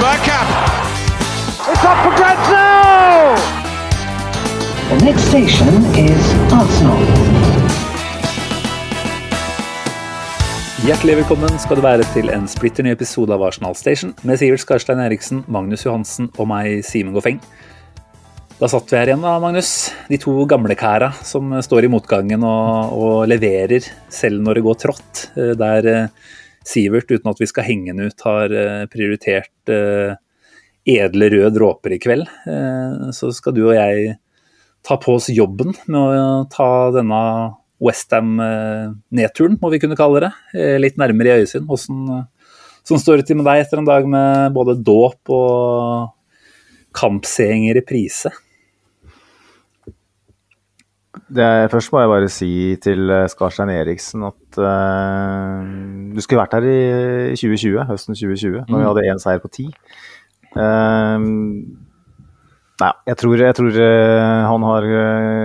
Bergkamp. It's up for grabs now! The next station is Arsenal. Hjertelig velkommen skal du være til en splitter ny episode av Arsenal Station med Sivert Skarstein Eriksen, Magnus Johansen og meg, Simen Goffeng. Da satt vi her igjen da, Magnus. De to gamlekæra som står i motgangen og, og leverer selv når det går trått. Eh, Der eh, Sivert, uten at vi skal henge han ut, har eh, prioritert eh, edle røde dråper i kveld. Eh, Så skal du og jeg ta på oss jobben med å ta denne Westham-nedturen, må vi kunne kalle det, litt nærmere i øyesyn. Hvordan sånn står det til med deg etter en dag med både dåp og kampseing i reprise? Det, først må jeg bare si til eh, Skarstein Eriksen at uh, du skulle vært her i 2020, høsten 2020, når vi hadde én seier på ti. Eh, nei, jeg tror, jeg tror han har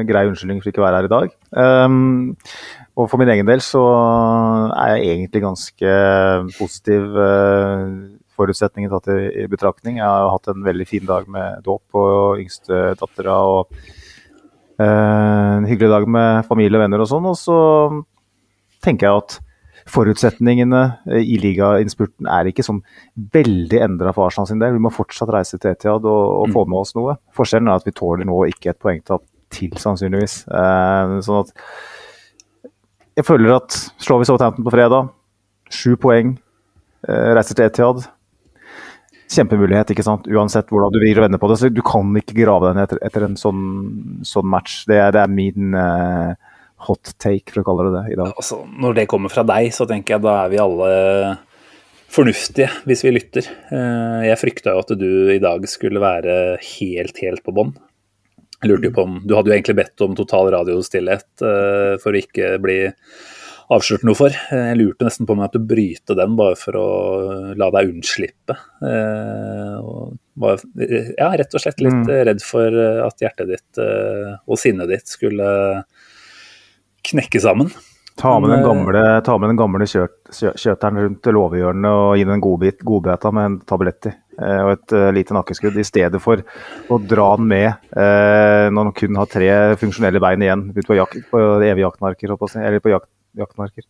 grei unnskyldning for ikke å være her i dag. Eh, og for min egen del så er jeg egentlig ganske positiv. Uh, forutsetningen tatt i, i betraktning. Jeg har hatt en veldig fin dag med dåp yngste yngstedattera. og en hyggelig dag med familie og venner og sånn. Og så tenker jeg at forutsetningene eh, i ligainnspurten er ikke sånn veldig endra for Arsenal sin del. Vi må fortsatt reise til Etiad og, og få med oss noe. Forskjellen er at vi tåler nå ikke et poengtap til, sannsynligvis. Eh, sånn at jeg føler at slår vi Southampton på fredag, sju poeng, eh, reiser til Etiad kjempemulighet, ikke sant? uansett hvordan du vrir og vender på det. så Du kan ikke grave deg ned etter, etter en sånn, sånn match. Det det er min eh, hot take, for å kalle det det, i dag. Altså, når det kommer fra deg, så tenker jeg da er vi alle fornuftige hvis vi lytter. Eh, Jeg frykta jo at du i dag skulle være helt, helt på bånn. Jeg lurte jo på om Du hadde jo egentlig bedt om total radiostillhet eh, for å ikke bli avslørt noe for. Eh, Jeg lurte nesten på om jeg måtte bryte den bare for å la deg unnslippe. Jeg er var ja, rett og slett litt Mm. redd for eh, at hjertet ditt eh, og sinnet ditt skulle knekke sammen. Ta med den gamle, ta med den gamle kjøt, kjøteren rundt låvehjørnet og gi den en godbit, godbeta med en tablett i. eh, Og et eh, lite nakkeskudd, i stedet for å dra den med eh, når den kun har tre funksjonelle bein igjen ut på, jakt, på evig jaktmarker. Eller på jakt, jaktmarker.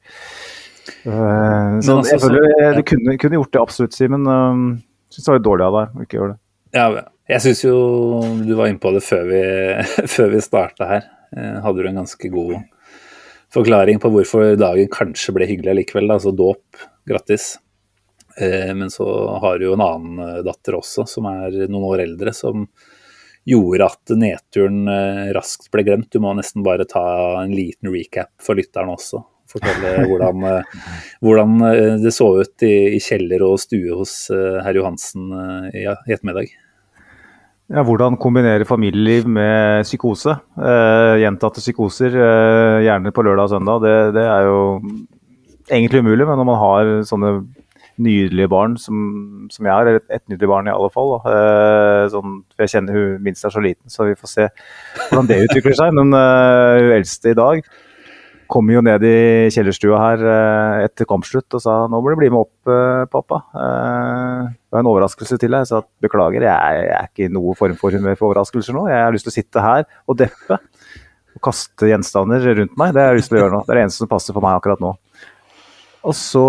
Uh, så altså, jeg så- føler eh, ja. du kunne, kunne gjort det absolutt, Simen. Uh, Syns det var litt dårlig av deg å ikke gjøre det. Ja, jeg syns jo du var inne på det før vi, før vi starta her. Eh, Hadde du en ganske god forklaring på hvorfor dagen kanskje ble hyggelig likevel. Altså dåp, grattis. Men så har du jo en annen datter også, som er noen år eldre, som gjorde at nedturen raskt ble glemt. Du må nesten bare ta en liten recap for lytteren også. Fortelle hvordan, eh, hvordan eh, det så ut i, i kjeller og stue hos eh, herr Johansen i i ettermiddag. Ja, hvordan kombinere familieliv med psykose. Eh, gjentatte psykoser, eh, gjerne på lørdag og søndag. Det, det er jo egentlig umulig, men når man har sånne nydelige barn som, som jeg har, eller et nydelig barn i alle fall, eh, sånn, for jeg kjenner hun minst er så liten, så vi får se hvordan det utvikler seg. Men hun eldste i dag kom jo ned i kjellerstua her eh, etter kampslutt og sa nå må du bli med opp, eh, pappa. Eh, det var en overraskelse til deg. Jeg sa beklager, jeg er, ikke i noen form for humør for overraskelser nå. Jeg har lyst til å sitte her og deppe og kaste gjenstander rundt meg. Det har jeg lyst til å gjøre nå. Det er det eneste som passer for meg akkurat nå. Og så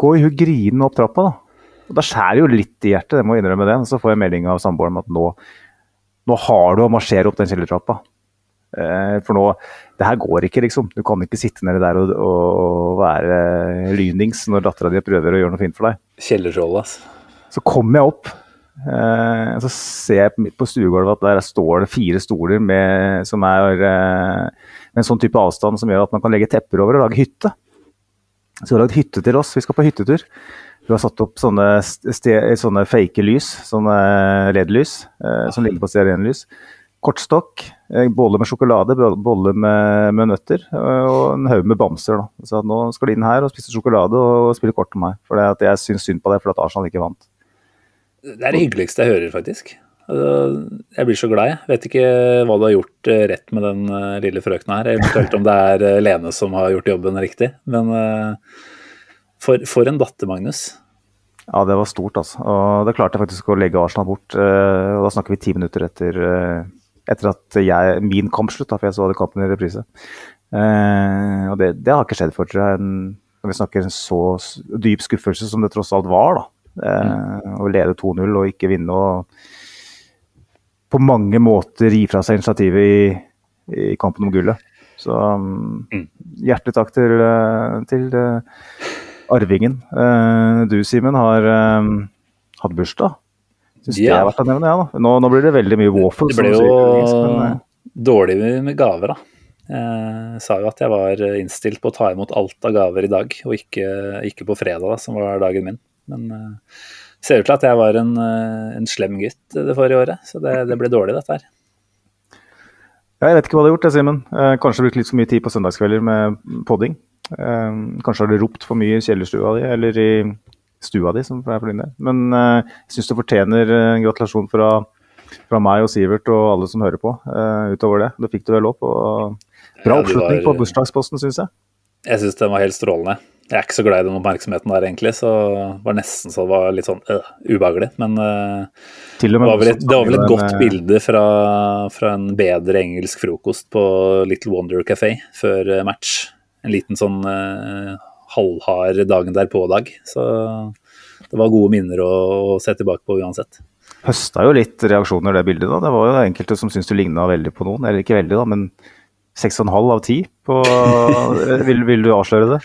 går hun grinende opp trappa, da. Og da skjærer jo litt i hjertet, det må jeg innrømme det. Og så får jeg melding av samboeren om at nå, nå har du å marsjere opp den kjellertrappa. For nå Det her går ikke, liksom. Du kan ikke sitte nede der og, og være lynings når dattera di prøver å gjøre noe fint for deg. Kjellertroll, ass. Så kommer jeg opp, eh, så ser jeg midt på stuegulvet at der står det fire stoler med, som er eh, med en sånn type avstand som gjør at man kan legge tepper over og lage hytte. Så vi har lagd hytte til oss. Vi skal på hyttetur. Vi har satt opp sånne, sånne fake lys, sånne LED-lys, eh, som ligger på stearinlys. Kortstokk, eh, bolle med sjokolade, bolle med, med nøtter eh, og en haug med bamser. Da. Så nå skal de inn her og spise sjokolade og spille kort med meg. For jeg syns synd på det, fordi Arsenal ikke vant. Det er det hyggeligste jeg hører, faktisk. Altså, Jeg blir så glad, jeg. Vet ikke hva du har gjort eh, rett med den lille frøkna her. Eventuelt om det er Lene som har gjort jobben riktig. Men for, for en datter, Magnus. Ja, det var stort, altså. Og det klarte jeg faktisk å legge Arsenal bort. Og da snakker vi ti minutter etter, etter at jeg, min kamp slutta, for jeg så kampen i reprise. Eh, og det, det har ikke skjedd før, tror jeg. en- Når vi snakker en så dyp skuffelse som det tross alt var, da. Eh, Å lede 2-0 og ikke vinne og på mange måter gi fra seg initiativet i, i kampen om gullet. Så um, hjertelig takk til, eh, til uh, arvingen. Uh, du, Simen, har eh, hatt bursdag. Syns det er verdt å nevne, ja. da. Nå, nå blir det veldig mye waffles. Det ble jo men, eh, dårlig med gaver, da. Jeg sa jo at jeg var innstilt på å ta imot alt av gaver i dag, og ikke, ikke på fredag, da, som var dagen min. Men uh, ser ut til at jeg var en, eh, en slem gutt det forrige året, så det, det ble dårlig, dette her. Ja, jeg vet ikke hva du har gjort, det, Simen. Eh, kanskje brukt litt for mye tid på søndagskvelder med podding. Eh, kanskje har du ropt for mye i kjellerstua di, eller i stua di, som er del. Men uh, jeg syns du fortjener eh, en gratulasjon fra, fra meg og Sivert og alle som hører på, uh, utover det. Det fikk du vel opp. og Bra Ja, oppslutning var- på bursdagsposten, syns jeg. Jeg syns den var helt strålende. Jeg er ikke så glad i den oppmerksomheten der, egentlig, så det var nesten så det var litt sånn øh, ubehagelig. Men øh, det var vel et, det var vel et godt med... bilde fra, fra en bedre engelsk frokost på Little Wonder Café før match. En liten sånn øh, halvhard dagen derpå-dag. Så det var gode minner å, å se tilbake på uansett. høsta jo litt reaksjoner, det bildet. da. Det var jo enkelte som syntes du ligna veldig på noen. Eller ikke veldig, da, men 6,5 av 10 på vil, vil du avsløre det?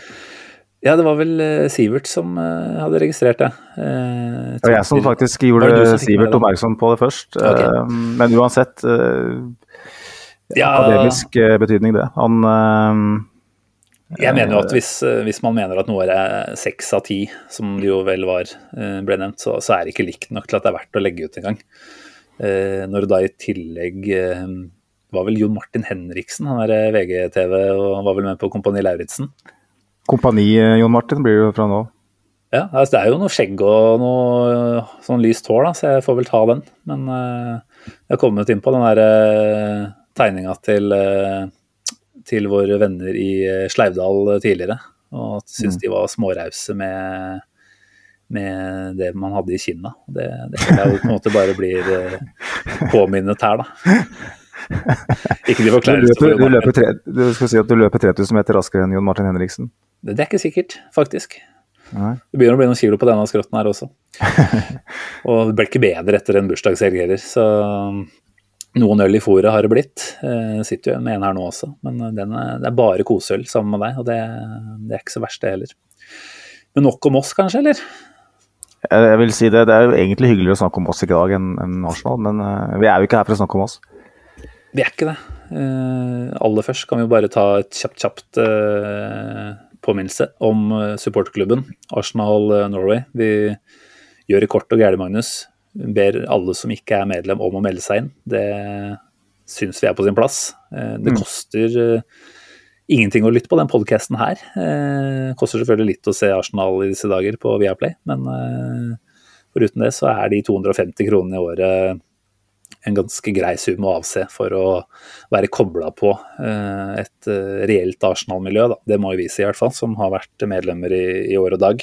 Ja, det var vel eh, Sivert som eh, hadde registrert det. Eh, Det var jeg som faktisk gjorde som Sivert oppmerksom på det først. Ok. Eh, Men uansett, Ja. akademisk betydning det. Han Jeg mener jo at hvis, eh, hvis man mener at noe er seks av ti, som det jo vel var, eh, ble nevnt, så, så er det ikke likt nok til at det er verdt å legge ut engang. Eh, når det da i tillegg eh, var vel Jon Martin Henriksen, han er VGTV og var vel med på Kompani Lauritzen. Kompani eh, Jon Martin blir det jo fra nå. Ja, altså det er jo noe skjegg og noe eh, sånn lyst hår, da, så jeg får vel ta den. Men eh, jeg har kommet inn på den der tegninga til, eh, til våre venner i eh, Sleivdal tidligere. Og syns de var smårause med, med det man hadde i kinna. Det, det jeg jo på en måte bare blir eh, påminnet her, da. Ikke de løper, for du, Jon Martin. tre, du skal si at du løper 3000 meter raskere enn Jon Martin Henriksen. Det er ikke sikkert, faktisk. Nei. Det begynner å bli noen kilo på denne skrotten her også. Og det ble ikke bedre etter en bursdagshelg heller, så noen øl i fôret har det blitt. Jeg sitter jo med en her nå også, men den er, det er bare koseøl sammen med deg, og det, det er ikke så verst det heller. Men nok om oss kanskje, eller? Jeg jeg vil si det, det er jo egentlig hyggeligere å snakke om oss i dag enn en Arsenal, men eh, vi er jo ikke her for å snakke om oss. Vi er ikke det. Eh, aller først kan vi jo bare ta et kjapt, kjapt eh, påminnelse om supportklubben, supporterklubben Arsenal eh, Norway. Vi gjør det kort og gærent, Magnus. Ber alle som ikke er medlem om å melde seg inn. Det syns vi er på sin plass. Eh, det Mm. koster eh, ingenting å lytte på den podkasten her. Det koster selvfølgelig litt å se Arsenal i disse dager på Viaplay, men eh, foruten det så er de 250 kronene i året en ganske grei sum å avse for å være kobla på eh, et eh, reelt Arsenal-miljø. Det må jo vi si, i hvert fall, som har vært medlemmer i, i år og dag.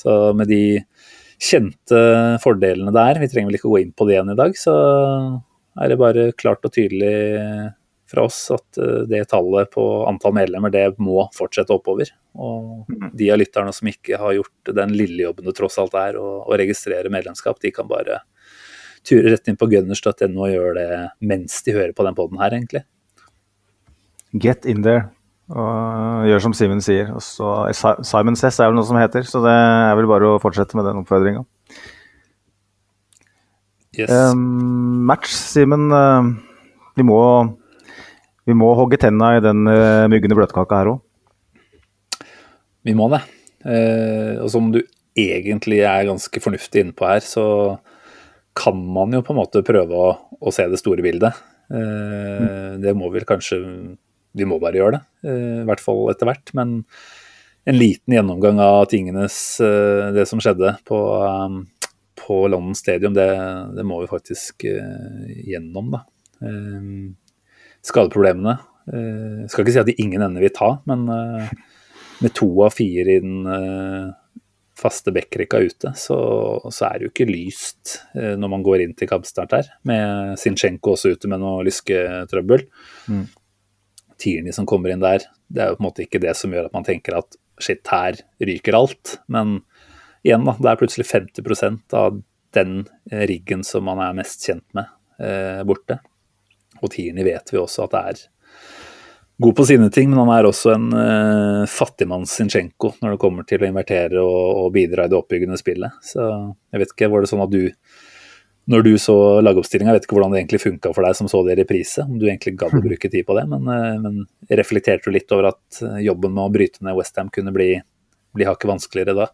Så med de kjente fordelene der, vi trenger vel ikke gå inn på det igjen i dag, så er det bare klart og tydelig fra oss at eh, det tallet på antall medlemmer, det må fortsette oppover. Og de av lytterne som ikke har gjort den lille jobben det tross alt er å, å registrere medlemskap, de kan bare ture rett inn på gunners.no og gjøre det mens de hører på den poden her, egentlig. Get in there. Og gjør som Simen sier. Og så, Simon Cess er vel noe som heter, så det er vel bare å fortsette med den oppfordringa. Yes. Um, match, Simen. Uh, vi, må, vi må hogge tenna i den uh, myggende bløtkaka her òg. vi må det. Uh, og som du egentlig er ganske fornuftig inne på her, så kan man jo på en måte prøve å, å se det store bildet. Eh, det må vel kanskje Vi må bare gjøre det, eh, i hvert fall etter hvert. Men en liten gjennomgang av tingenes eh, Det som skjedde på, um, på London Stadium, det, det må vi faktisk gjennom, da. Skadeproblemene. Jeg skal ikke si at de ingen ende vil ta, men med to av fire i den faste backrekka ute, så, så, er det jo ikke lyst når man går inn til kampstart her, med Sinchenko også ute med noe lysketrøbbel. Mm. Tierney som kommer inn der, det er jo på en måte ikke det som gjør at man tenker at shit, her ryker alt. Men igjen, da, det er plutselig 50% av den riggen som man er mest kjent med, eh, borte. Og Tierney vet vi også at det er god på sine ting, men han er også en eh, fattigmanns Zinchenko når det kommer til å invertere og, og bidra i det oppbyggende spillet. Så jeg vet ikke, var det sånn at du når du så lagoppstillinga, vet ikke hvordan det egentlig funka for deg som så det i reprise, om du egentlig gadd å bruke tid på det, men, eh, men reflekterte du litt over at eh, jobben med å bryte ned Westham kunne bli, bli hakket vanskeligere da?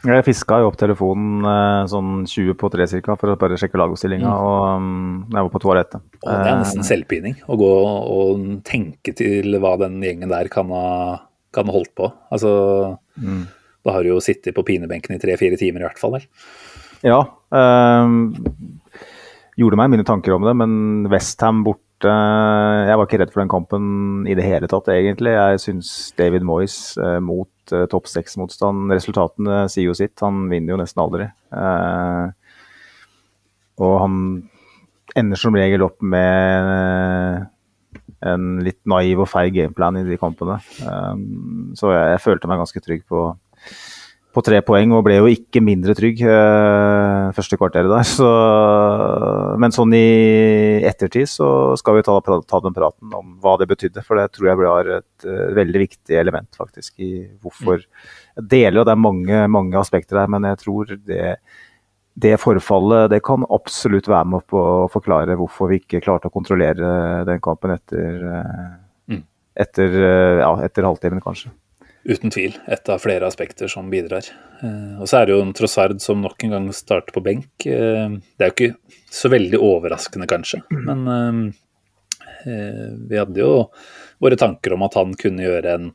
Jeg fiska jo opp telefonen eh, sånn 20 på 3 ca. for å bare sjekke lagoppstillinga mm. og um, jeg var på toalettet. Og det er nesten selvpining å gå og tenke til hva den gjengen der kan ha, kan ha holdt på. Altså, mm. da har du jo sittet på pinebenken i tre-fire timer i hvert fall, vel? Ja. Um, gjorde meg mine tanker om det, men Westham borte Jeg var ikke redd for den kampen i det hele tatt, egentlig. Jeg syns David Moyes uh, mot uh, topp seks-motstand Resultatene sier jo sitt. Han vinner jo nesten aldri. Uh, og han ender som regel opp med en litt naiv og feil gameplan i de kampene. Um, så jeg, jeg følte meg ganske trygg på på tre poeng og ble jo ikke mindre trygg eh, første kvarteret der. Så, men sånn i ettertid så skal vi ta, ta, den praten om hva det betydde. For det tror jeg blir et uh, veldig viktig element faktisk i hvorfor Jeg deler, og det er mange, mange aspekter der, men jeg tror det, det forfallet det kan absolutt være med på å forklare hvorfor vi ikke klarte å kontrollere den kampen etter, uh, etter, ja, etter halvtimen, kanskje. Uten tvil et av flere aspekter som bidrar. Eh, og så er det jo en Trossard som nok en gang starter på benk. Eh, det er jo ikke så veldig overraskende, kanskje, men eh, vi hadde jo våre tanker om at han kunne gjøre en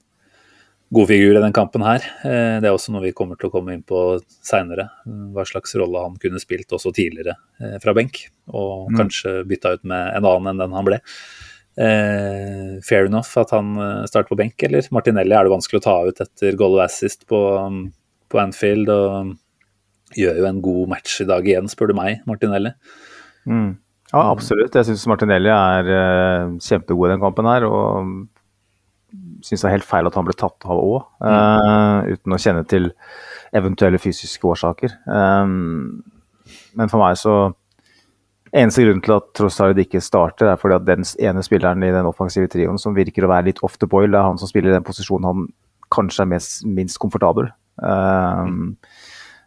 god figur i den kampen her. Det er også noe vi kommer til å komme inn på seinere. Hva slags rolle han kunne spilt også tidligere fra benk, og mm. kanskje bytta ut med en annen enn den han ble. Eh, fair enough at han eh, starter på benk, eller? Martinelli er det vanskelig å ta ut etter goal assist på, um, på, Anfield. og Gjør jo en god match i dag igjen, spør du meg, Martinelli. Mm. Ja, absolutt. Jeg syns Martinelli er eh, kjempegod i den kampen her. Og syns det er helt feil at han ble tatt av òg, uh, mm. uten å kjenne til eventuelle fysiske årsaker. Um, men for meg så Eneste grunnen til at Trossard ikke starter, er fordi at den ene spilleren i den offensive trioen som virker å være litt off the boil, det er han som spiller i den posisjonen han kanskje er mest, minst komfortabel. Um,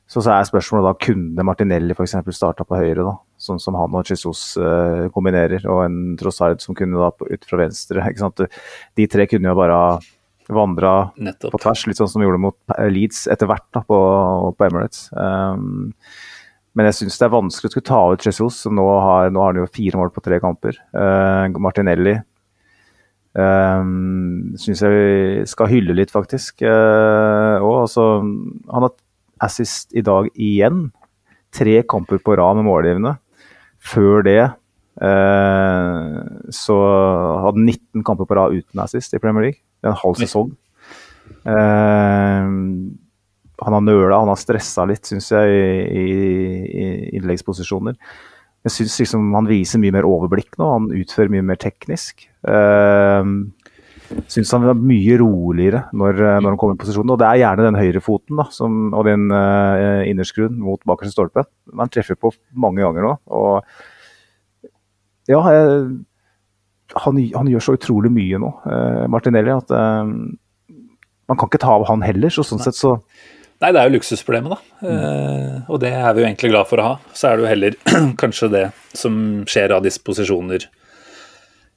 så, så er spørsmålet da kunne Martinelli f.eks. starta på høyre, da, sånn som han og Jesus uh, kombinerer, og en Trossard som kunne da ut fra venstre. ikke sant? De tre kunne jo bare vandra på tvers, litt sånn som de gjorde mot Leeds etter hvert da, på, på Emirates. Um, men jeg syns det er vanskelig å skulle ta ut Jesus, som nå har, nå har han jo fire mål på tre kamper. Uh, Martinelli um, eh, syns jeg skal hylle litt, faktisk. Uh, og altså, han har assist i dag igjen. Tre kamper på rad med målgivende. Før det uh, så hadde 19 kamper på rad uten assist i Premier League. Det er en halv sesong. Uh, han har nøla, han har stressa litt, syns jeg, i, i, i innleggsposisjoner. Jeg syns liksom han viser mye mer overblikk nå, han utfører mye mer teknisk. Uh, syns han er mye roligere når, når, han kommer i posisjonen. Og det er gjerne den høyrefoten da, og den uh, innerskruen mot bakerste stolpe. Han treffer på mange ganger nå. Og ja, jeg, han, han, gjør så utrolig mye nå, uh, Martinelli, at uh, man kan ikke ta av han heller. Så sånn sett så Nei, det er jo luksusproblemet, da. Mm. Eh, og det er vi jo egentlig glad for å ha. Så er det jo heller kanskje det som skjer av disposisjoner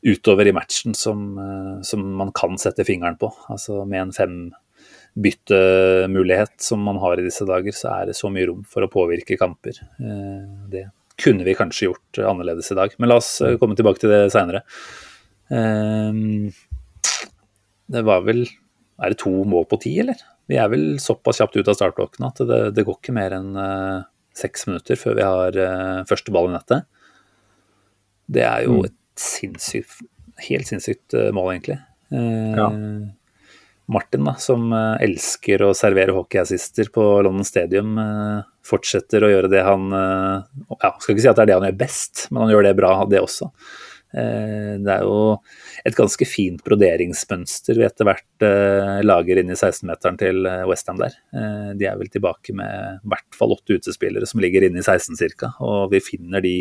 utover i matchen som, uh, som, man kan sette fingeren på. Altså med en fembyttemulighet som man har i disse dager, så er det så mye rom for å påvirke kamper. Det kunne vi kanskje gjort annerledes i dag. Men la oss komme tilbake til det seinere. Det var vel Er det to mål på ti, eller? Vi er vel såpass kjapt ut av startblokkene at det, det, går ikke mer enn uh, seks minutter før vi har uh, første ball i nettet. Det er jo mm. et sinnssykt, helt sinnssykt uh, mål, egentlig. Ja. Martin, da, som elsker å servere hockeyassister på London Stadium, fortsetter å gjøre det han ja, Skal ikke si at det er det han gjør best, men han gjør det bra, det også. Eh, det er jo et ganske fint broderingsmønster vi etter hvert eh, lager inn i 16-meteren til eh, Westham der. De er vel tilbake med i hvert fall åtte utespillere som ligger inne i 16 ca. Og vi finner de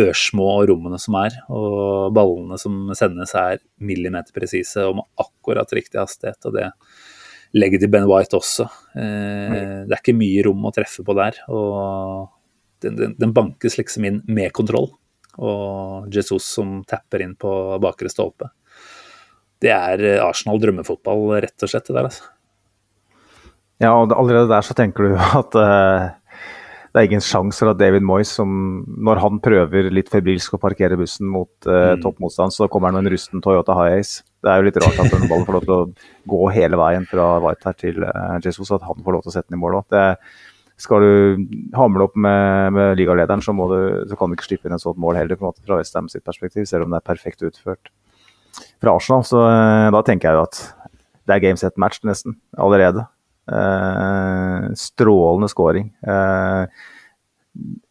ørsmå rommene som er, og ballene som sendes er millimeterpresise og med akkurat riktig hastighet. og det legger til Ben White også. Det er ikke mye rom å treffe på der. og den, den bankes liksom inn med kontroll og Jesus som tapper inn på bakre stolpe. Det er eh, Arsenal drømmefotball, rett og slett. det der, altså. Ja, og allerede der så tenker du at uh, det er ingen sjanse for at David Moyes, som når han prøver litt febrilsk å parkere bussen mot uh, mm. toppmotstand, så kommer han med en rusten Toyota Hiace. Det er jo litt rart at den ballen får lov til å gå hele veien fra White her til uh, Jesus, at han får lov til å sette den i mål òg skal du hamle opp med, med ligalederen, så, du, så, kan du ikke slippe inn et sånt mål heller, på en måte fra Westham sitt perspektiv, selv om det er perfekt utført fra Arsenal. Så uh, da tenker jeg jo at det er game set match nesten, allerede. Eh, strålende scoring. Eh,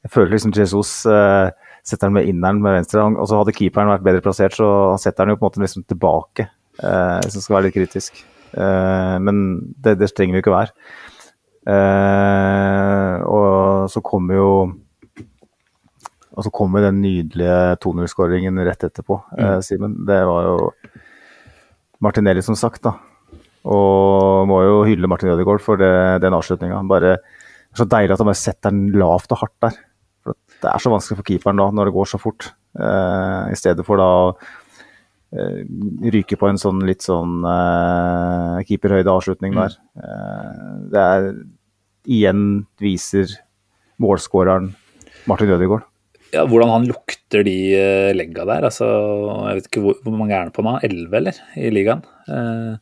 jeg føler liksom Jesus setter den med inneren med venstre. Han, altså hadde keeperen vært bedre plassert, så han setter den jo på en måte liksom tilbake, hvis han skal være litt kritisk. men det, det trenger jo ikke være. Eh, og så kommer jo og så kommer den nydelige 2-0-skåringen rett etterpå, mm. eh, Simen. Det var jo Martinelli som sagt, da. Og må jo hylle Martin Ødegaard for det, den avslutninga. Det er så deilig at han bare setter den lavt og hardt der. For det er så vanskelig for keeperen da, når det går så fort. Eh, I stedet for da å eh, ryke på en sånn litt sånn eh, keeperhøyde avslutning mm. der. Eh, det er igjen viser målskåreren Martin Ødegaard. Ja, Hvordan han lukter de eh, legga der. altså Jeg vet ikke hvor, hvor mange er han på nå? Elleve, eller? I ligaen. Eh,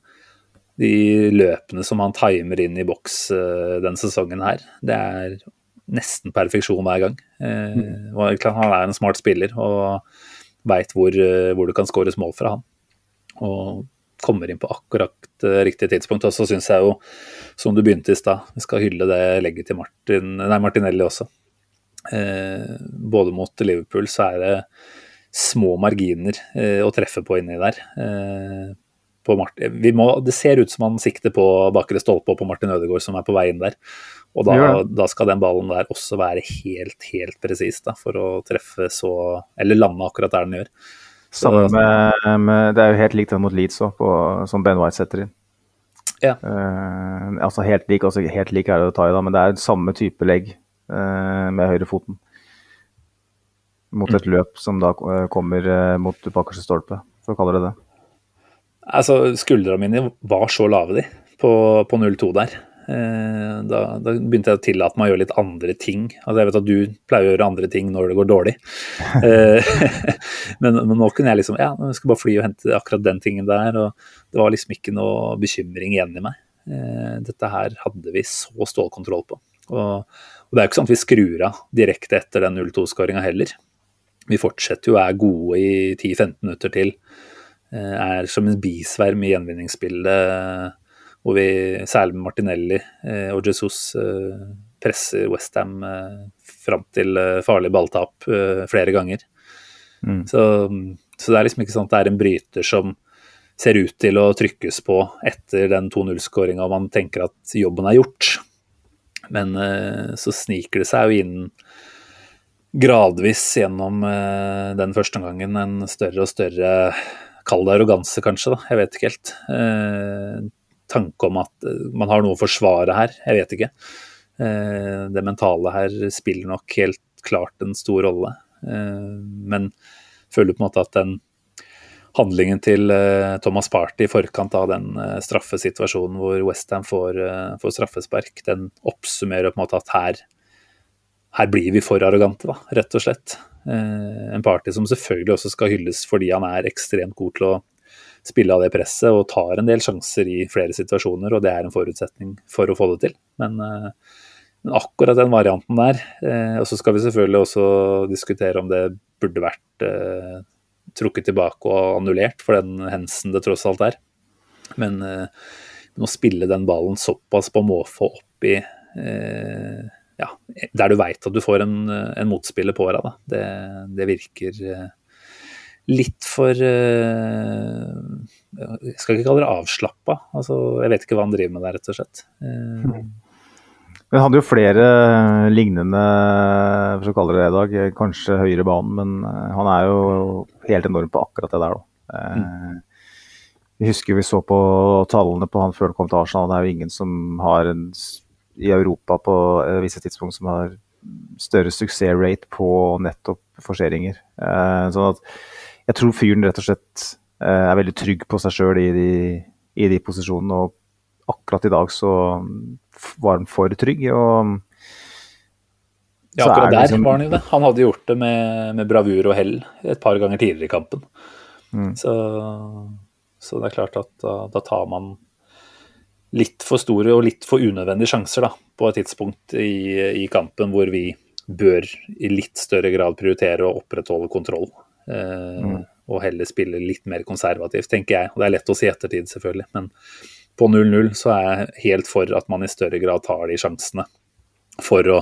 de løpene som han timer inn i boks denne den sesongen her, det er nesten perfeksjon hver gang. Mm. Han er en smart spiller og veit hvor, hvor det kan skåres mål fra han. Og kommer inn på akkurat uh, riktig tidspunkt. Og så syns jeg jo, som du begynte i stad, vi skal hylle det legget til Martin, nei, Martinelli også. Eh, både mot Liverpool så er det små marginer eh, å treffe på inni der. Eh, på må, det ser ut som han sikter på bakre stolpe og på Martin Ødegaard som er på vei inn der. Og da, ja. da, skal den ballen der også være helt, helt presis for å treffe så Eller lande akkurat der den gjør. Samme med, med, Det er jo helt likt den mot Leeds òg, som Ben White setter inn. Ja. Uh, altså helt lik, altså helt lik er det å ta i, da, men det er samme type legg uh, med høyrefoten. Mot et mm. løp som da uh, kommer mot bakerste stolpe, for å kalle det det. Altså, Skuldrene mine var så lave, de, på, på 0-2 der. Eh, da, da, begynte jeg å tillate meg å gjøre litt andre ting. Altså Jeg vet at du pleier å gjøre andre ting når det går dårlig. Eh, men, men, nå kunne jeg liksom Ja, jeg skal bare fly og hente akkurat den tingen der. Og det var liksom ikke noe bekymring igjen i meg. Eh, dette her hadde vi så stålkontroll på. Og, og det er jo ikke sånn at vi skrur av direkte etter den 0-2-skåringa heller. Vi fortsetter jo å være gode i 10-15 minutter til. Er som en bisverm i gjenvinningsbildet hvor vi, særlig med Martinelli eh, og Jesus, eh, presser Westham eh, fram til farlig balltap flere ganger. Mm. Så, så, det er liksom ikke sånn at det er en bryter som ser ut til å trykkes på etter den 2-0-skåringa og man tenker at jobben er gjort. Men så sniker det seg jo inn gradvis gjennom den første gangen en større og større Kall det arroganse, kanskje. da, Jeg vet ikke helt. Tanke om at eh, man har noe å forsvare her. Jeg vet ikke. Eh, det mentale her spiller nok helt klart en stor rolle. Eh, men føler på en måte at den handlingen til Thomas Party i forkant av den straffesituasjonen hvor Westham får, får straffespark, den oppsummerer på en måte at her, her blir vi for arrogante, da, rett og slett. En party som selvfølgelig også skal hylles fordi han er ekstremt god til å spille av det presset og tar en del sjanser i flere situasjoner, og det er en forutsetning for å få det til. Men, eh, men akkurat den varianten der eh, Og så skal vi selvfølgelig også diskutere om det burde vært eh, trukket tilbake og annullert for den hensen det tross alt er. Men å spille den ballen såpass på måfå opp i ja, der du veit at du får en, en motspiller på deg, det, det virker litt for uh, Jeg skal ikke kalle det avslappa. Altså, jeg vet ikke hva han driver med der, rett og slett. Uh, vi hadde jo flere lignende for å kalle det det i dag, kanskje høyere banen, men eh, han er jo helt enorm på akkurat det der. Da. Mm. Vi husker vi så på tallene på han før han kom til Arsenal. Det er jo ingen som har en, i Europa på visse tidspunkt som har større suksessrate på nettopp forseringer. sånn at jeg tror fyren rett og slett eh, er veldig trygg på seg sjøl i, i, de posisjonene. Og akkurat i dag så var han for trygg. og ja, akkurat der liksom... var han jo det. Han hadde gjort det med, med bravur og hell et par ganger tidligere i kampen. Mm. Så, så, det er klart at da, da, tar man litt for store og litt for unødvendige sjanser da, på et tidspunkt i, i kampen hvor vi bør i litt større grad prioritere å opprettholde kontroll. Eh, mm. Og heller spille litt mer konservativt, tenker jeg. Og det er lett å si ettertid, selvfølgelig. Men på 0-0 så er jeg helt for at man i større grad tar de sjansene for å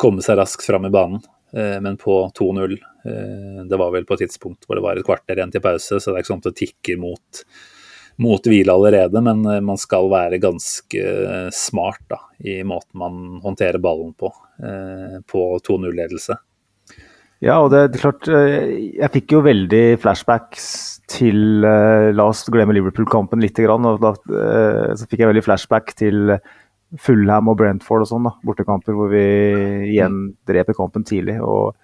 komme seg raskt fram i banen. Eh, men på 2-0, eh, det var vel på et tidspunkt hvor det var et kvarter igjen til pause, så det er ikke sånn at det tikker mot, mot hvile allerede, men man skal være ganske smart da, i måten man håndterer ballen på, på 2-0-ledelse. Ja, og det, er klart eh, Jeg fikk jo veldig flashbacks til uh, La oss glemme Liverpool-kampen litt. Og da uh, så fikk jeg veldig flashback til Fullham og Brentford og sånn, da, bortekamper hvor vi igjen dreper kampen tidlig. og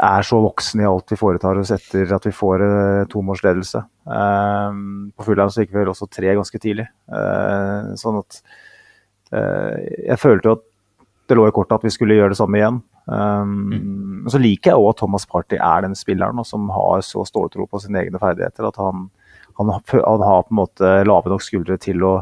er så voksen i alt vi foretar oss etter at vi får uh, tomålsledelse. Um, på Fullham så gikk vi vel også tre ganske tidlig. Uh, sånn at uh, Jeg følte jo at det lå i kortet at vi skulle gjøre det samme igjen. Um, mm. Så liker jeg òg at Thomas Party er den spilleren som har så ståltro på sine egne ferdigheter. At han, han, han har på en måte lave nok skuldre til å,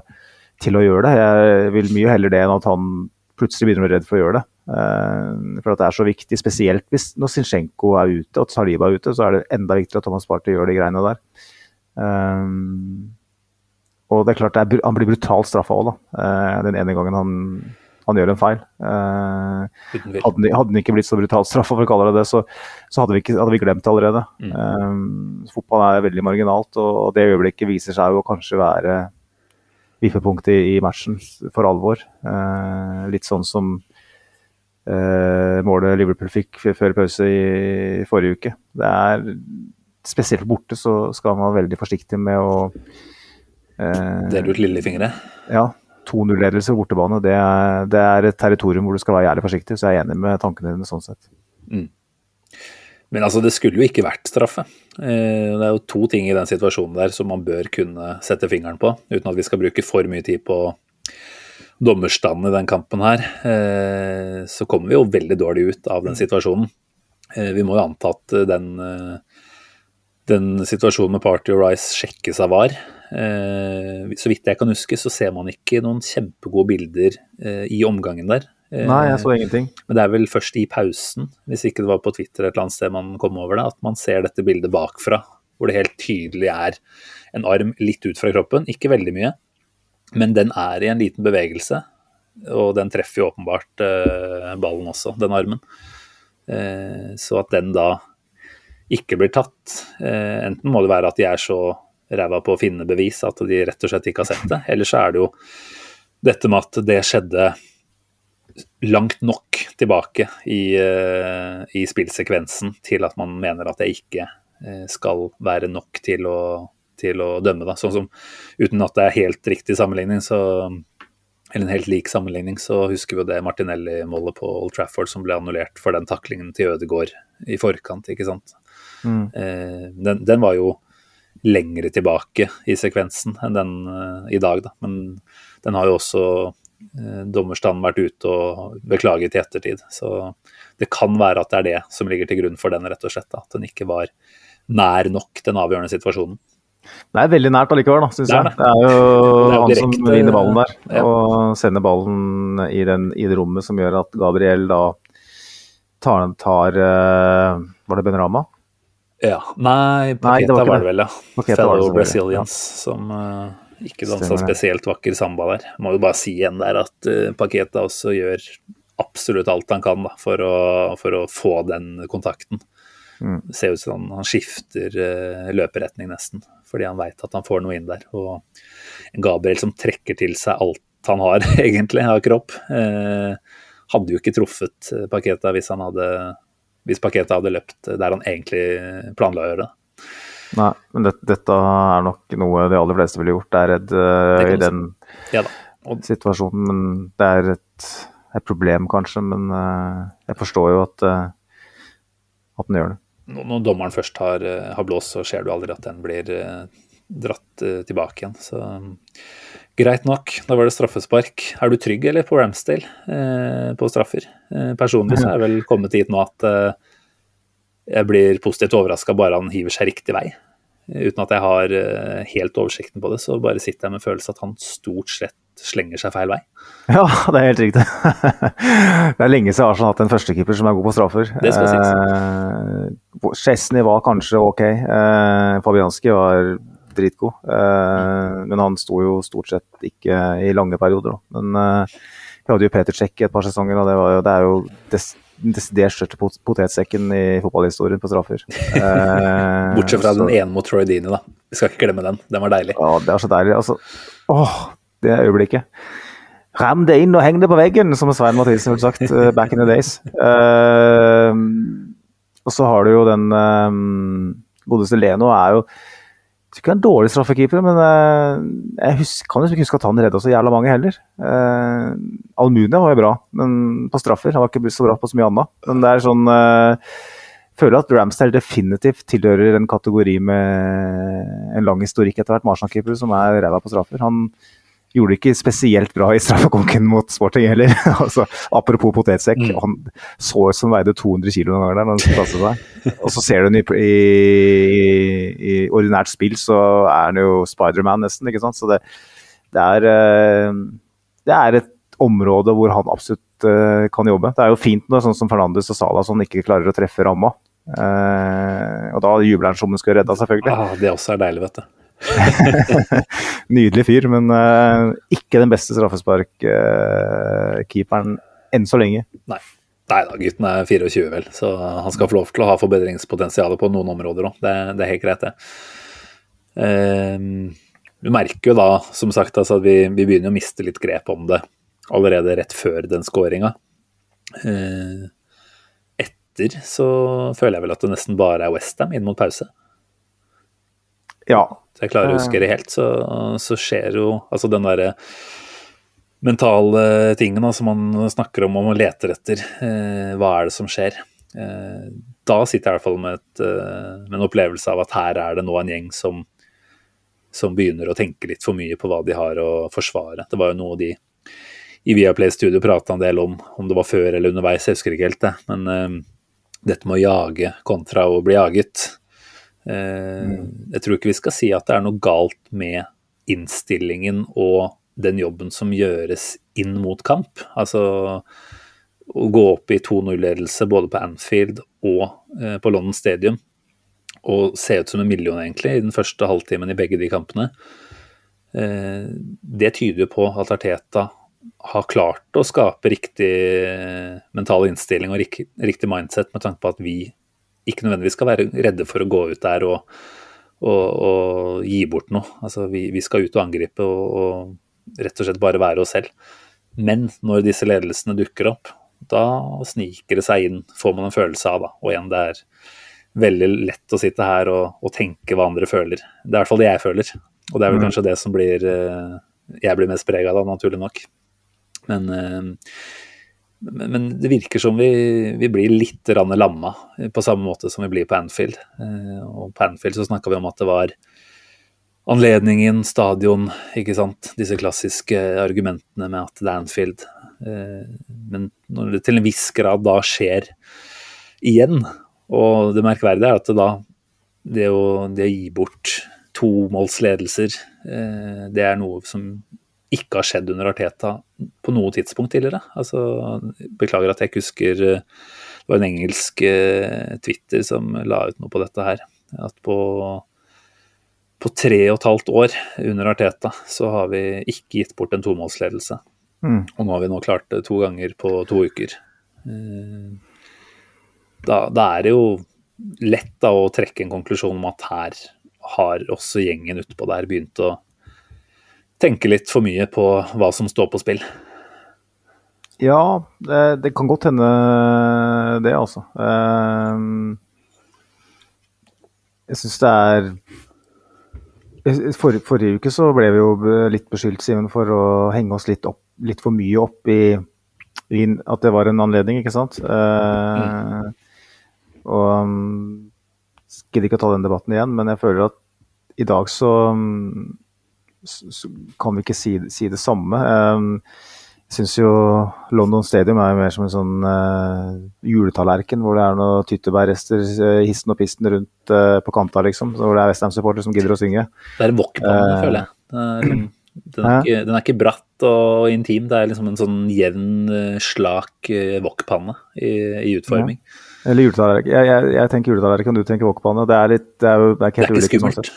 til å, gjøre det. Jeg vil mye heller det enn at han plutselig begynner å bli redd for å gjøre det. Uh, for at det er så viktig, spesielt hvis når Zinchenko er ute og Saliba er ute, så er det enda viktigere at Thomas Party gjør de greiene der. Um, og det er klart det er, han blir brutalt straffa òg, da. Uh, den ene gangen han han gjør en feil. Eh, hadde, den ikke blitt så brutalt straffa, for å kalle det det, så, så hadde, vi ikke, hadde, vi glemt det allerede. Mm. Eh, fotball er veldig marginalt, og, og det øyeblikket viser seg jo å kanskje være vippepunktet i, i, matchen for alvor. Eh, litt sånn som eh, målet Liverpool fikk før pause i, i, forrige uke. Det er Spesielt borte så skal man være veldig forsiktig med å eh, Dele ut lillefingre? Ja, 2-0-ledelse på bortebane, det er, det er, et territorium hvor du skal være jævlig forsiktig. Så jeg er enig med tankene dine sånn sett. Mm. Men altså, det skulle jo ikke vært straffe. Eh, det er jo to ting i den situasjonen der som man bør kunne sette fingeren på, uten at vi skal bruke for mye tid på dommerstanden i den kampen her. Eh, så kommer vi jo veldig dårlig ut av den situasjonen. Eh, vi må jo anta at den, den situasjonen med Party og Rice sjekkes av VAR. Eh, så vidt jeg kan huske, så ser man ikke noen kjempegode bilder eh, i omgangen der. Eh, Nei, jeg så ingenting. Men det er vel først i pausen, hvis ikke det var på Twitter et eller annet sted man kom over det, at man ser dette bildet bakfra. Hvor det helt tydelig er en arm litt ut fra kroppen. Ikke veldig mye, men den er i en liten bevegelse. Og den treffer jo åpenbart ballen også, den armen. så at den da ikke blir tatt Enten må det være at de er så ræva på å finne bevis, at de rett og slett ikke har sett det. Eller så er det jo dette med at det skjedde langt nok tilbake i, uh, i spillsekvensen til at man mener at det ikke uh, skal være nok til å, til å dømme. Da. Sånn som, uten at det er helt riktig sammenligning, så, eller en helt lik sammenligning, så husker vi jo det Martinelli-målet på Old Trafford som ble annullert for den taklingen til Ødegaard i forkant, ikke sant. Mm. Eh, den, den var jo lengre tilbake i sekvensen enn den i dag. Da. Men den har jo også dommerstanden vært ute og beklaget i ettertid. Så det kan være at det er det som ligger til grunn for den, rett og slett. Da. At den ikke var nær nok den avgjørende situasjonen. Det er veldig nært allikevel, da, syns jeg. Det er jo, det er han direkte, som vinner ballen der. Ja. Og sender ballen i, den, i, det rommet som gjør at Gabriel da tar, tar uh, Var det Benrama? Ja. Nei, Paketa var, var, det vel, ja. Fellow Brazilians, ja. som uh, ikke dansa spesielt vakker samba der. Må jo bare si igjen der at uh, Paketa også gjør absolutt alt han kan da, for, å, for å få den kontakten. Mm. Det ser ut som han, han skifter uh, løperetning nesten, fordi han veit at han får noe inn der. Og Gabriel som trekker til seg alt han har egentlig av kropp, uh, hadde jo ikke truffet eh, Paketa hvis, han hadde, hvis Paketa hadde løpt der han egentlig planla å gjøre det. Nei, men det, dette er nok noe de aller fleste ville gjort. Er redd uh, i den ja, og, situasjonen. Men det er et, et problem, kanskje. Men uh, jeg forstår jo at, uh, at den gjør det når dommeren først har, eh, har, blåst, så ser du aldri at den blir eh, dratt eh, tilbake igjen. Så greit nok, da var det straffespark. Er du trygg eller på Ramsdale eh, på straffer? Eh, personlig så er jeg vel kommet dit nå at eh, jeg blir positivt overraska bare han hiver seg riktig vei. Uten at jeg har helt oversikten på det, så bare sitter jeg med følelse at han stort sett slenger seg feil vei. Ja, det er helt riktig. det er lenge siden Arsenal har hatt en førstekeeper som er god på straffer. Det skal sies. Eh, Chesney var kanskje ok. Eh, Fabianski var dritgod. Eh, men han sto jo stort sett ikke i lange perioder. Da. Men eh, vi hadde jo Peter Cech i et par sesonger, og det, jo, det er jo des, desidert største potetsekken i fotballhistorien på straffer. Eh, Bortsett fra så, den ene mot Troy Dini, da. Vi skal ikke glemme den. Den var deilig. Ja, det er så deilig. Altså, åh, det øyeblikket. Ram det inn og heng det på veggen, som Svein Mathisen ville sagt back in the days. Uh, og så har du jo den um, godeste Leno er jo jeg ikke han er en dårlig straffekeeper, men uh, jeg husker, kan jo ikke huske at han redda så jævla mange heller. Eh, Almunia var jo bra, men på straffer. Han var ikke så bra på så mye annet. Men det er sånn eh, føler at Ramsdale definitivt tilhører en kategori med en lang historikk etter hvert. Marshall-keeper som er ræva på straffer. Han gjorde det ikke spesielt bra i straffekonken mot Sporting heller. altså, apropos potetsekk, mm. han så ut som veide 200 kg noen ganger der. når han seg. Og så ser du ham i, i, i, ordinært spill, så er han jo Spiderman nesten. ikke sant? Så det, det, er, eh, det er et område hvor han absolutt uh, kan jobbe. Det er jo fint når sånn som Fernandes og Salah som ikke klarer å treffe ramma. Uh, og da jubler han som han skal redda, selvfølgelig. Ah, det også er deilig, vet du. Nydelig fyr, men uh, ikke den beste straffesparkkeeperen uh, enn så lenge. Nei. Nei da, gutten er 24 vel, så han skal få lov til å ha forbedringspotensial på noen områder òg. Det, det, er helt greit, det. Uh, du merker jo da, som sagt, altså, at vi, vi, begynner å miste litt grep om det allerede rett før den skåringa. Uh, etter så føler jeg vel at det nesten bare er Westham inn mot pause. Ja, jeg klarer å huske det helt, så, så skjer jo altså den derre mentale tingen da, som man snakker om og leter etter. Eh, hva er det som skjer? Eh, da sitter jeg i hvert fall med, et, eh, med, en opplevelse av at her er det nå en gjeng som, som begynner å tenke litt for mye på hva de har å forsvare. Det var jo noe de i Viaplay Studio prata en del om, om det var før eller underveis, jeg husker ikke helt det. Men eh, dette med å jage kontra å bli jaget. Jeg tror ikke vi skal si at det er noe galt med innstillingen og den jobben som gjøres inn mot kamp. Altså å gå opp i 2-0-ledelse både på Anfield og eh, på London Stadium og se ut som en million egentlig i den første halvtimen i begge de kampene. Eh, det tyder jo på at Arteta har klart å skape riktig mental innstilling og riktig mindset med tanke på at vi ikke nødvendigvis skal være redde for å gå ut der og, og, og gi bort noe. Altså, vi, vi, skal ut og angripe og, og rett og slett bare være oss selv. Men når disse ledelsene dukker opp, da sniker det seg inn, får man en følelse av. da, Og igjen, det er veldig lett å sitte her og, og tenke hva andre føler. Det er i hvert fall det jeg føler. Og det er vel mm. kanskje det som blir eh, jeg blir mest prega av, naturlig nok. Men eh, men det virker som vi, vi blir litt lamma, på samme måte som vi blir på Anfield. Eh, og på Anfield så snakka vi om at det var anledningen, stadion, ikke sant. Disse klassiske argumentene med at det er Anfield. Eh, men når det til en viss grad da skjer igjen, og det merkverdige er at det da det å, det å gi bort tomålsledelser, eh, det er noe som ikke har skjedd under Arteta på noe tidspunkt tidligere. Altså, beklager at jeg ikke husker Det var en engelsk Twitter som la ut noe på dette her. At på på tre og et halvt år under Arteta så har vi ikke gitt bort en tomålsledelse. Mm. Og nå har vi nå klart det to ganger på to uker. Eh, da, da er det jo lett da å trekke en konklusjon om at her har også gjengen utpå der begynt å tenke litt for mye på hva som står på spill. Ja, det, det kan godt hende det, altså. Eh, jeg syns det er for, forrige uke så ble vi jo litt beskyldt Simon, for å henge oss litt, opp, litt for mye opp i, i, at det var en anledning, ikke sant. Mm. og gidder ikke å ta den debatten igjen, men jeg føler at i dag så, så kan vi ikke si, si det samme. Um, jeg syns jo London Stadium er mer som en sånn uh, juletallerken hvor det er noen tyttebærrester uh, hissen og pisten rundt uh, på kanta, liksom. Hvor det er Westham-supportere som gidder å synge. Det er en wokpanne, uh, føler jeg. Liksom, den, er ikke, den, er ikke, bratt og intim, det er liksom en sånn jevn, slak wokpanne i, i, utforming. Ja. Eller juletallerken. Jeg, jeg, jeg, tenker juletallerken, du tenker wokpanne. Det er litt Det er det er ikke helt det er ikke skummelt.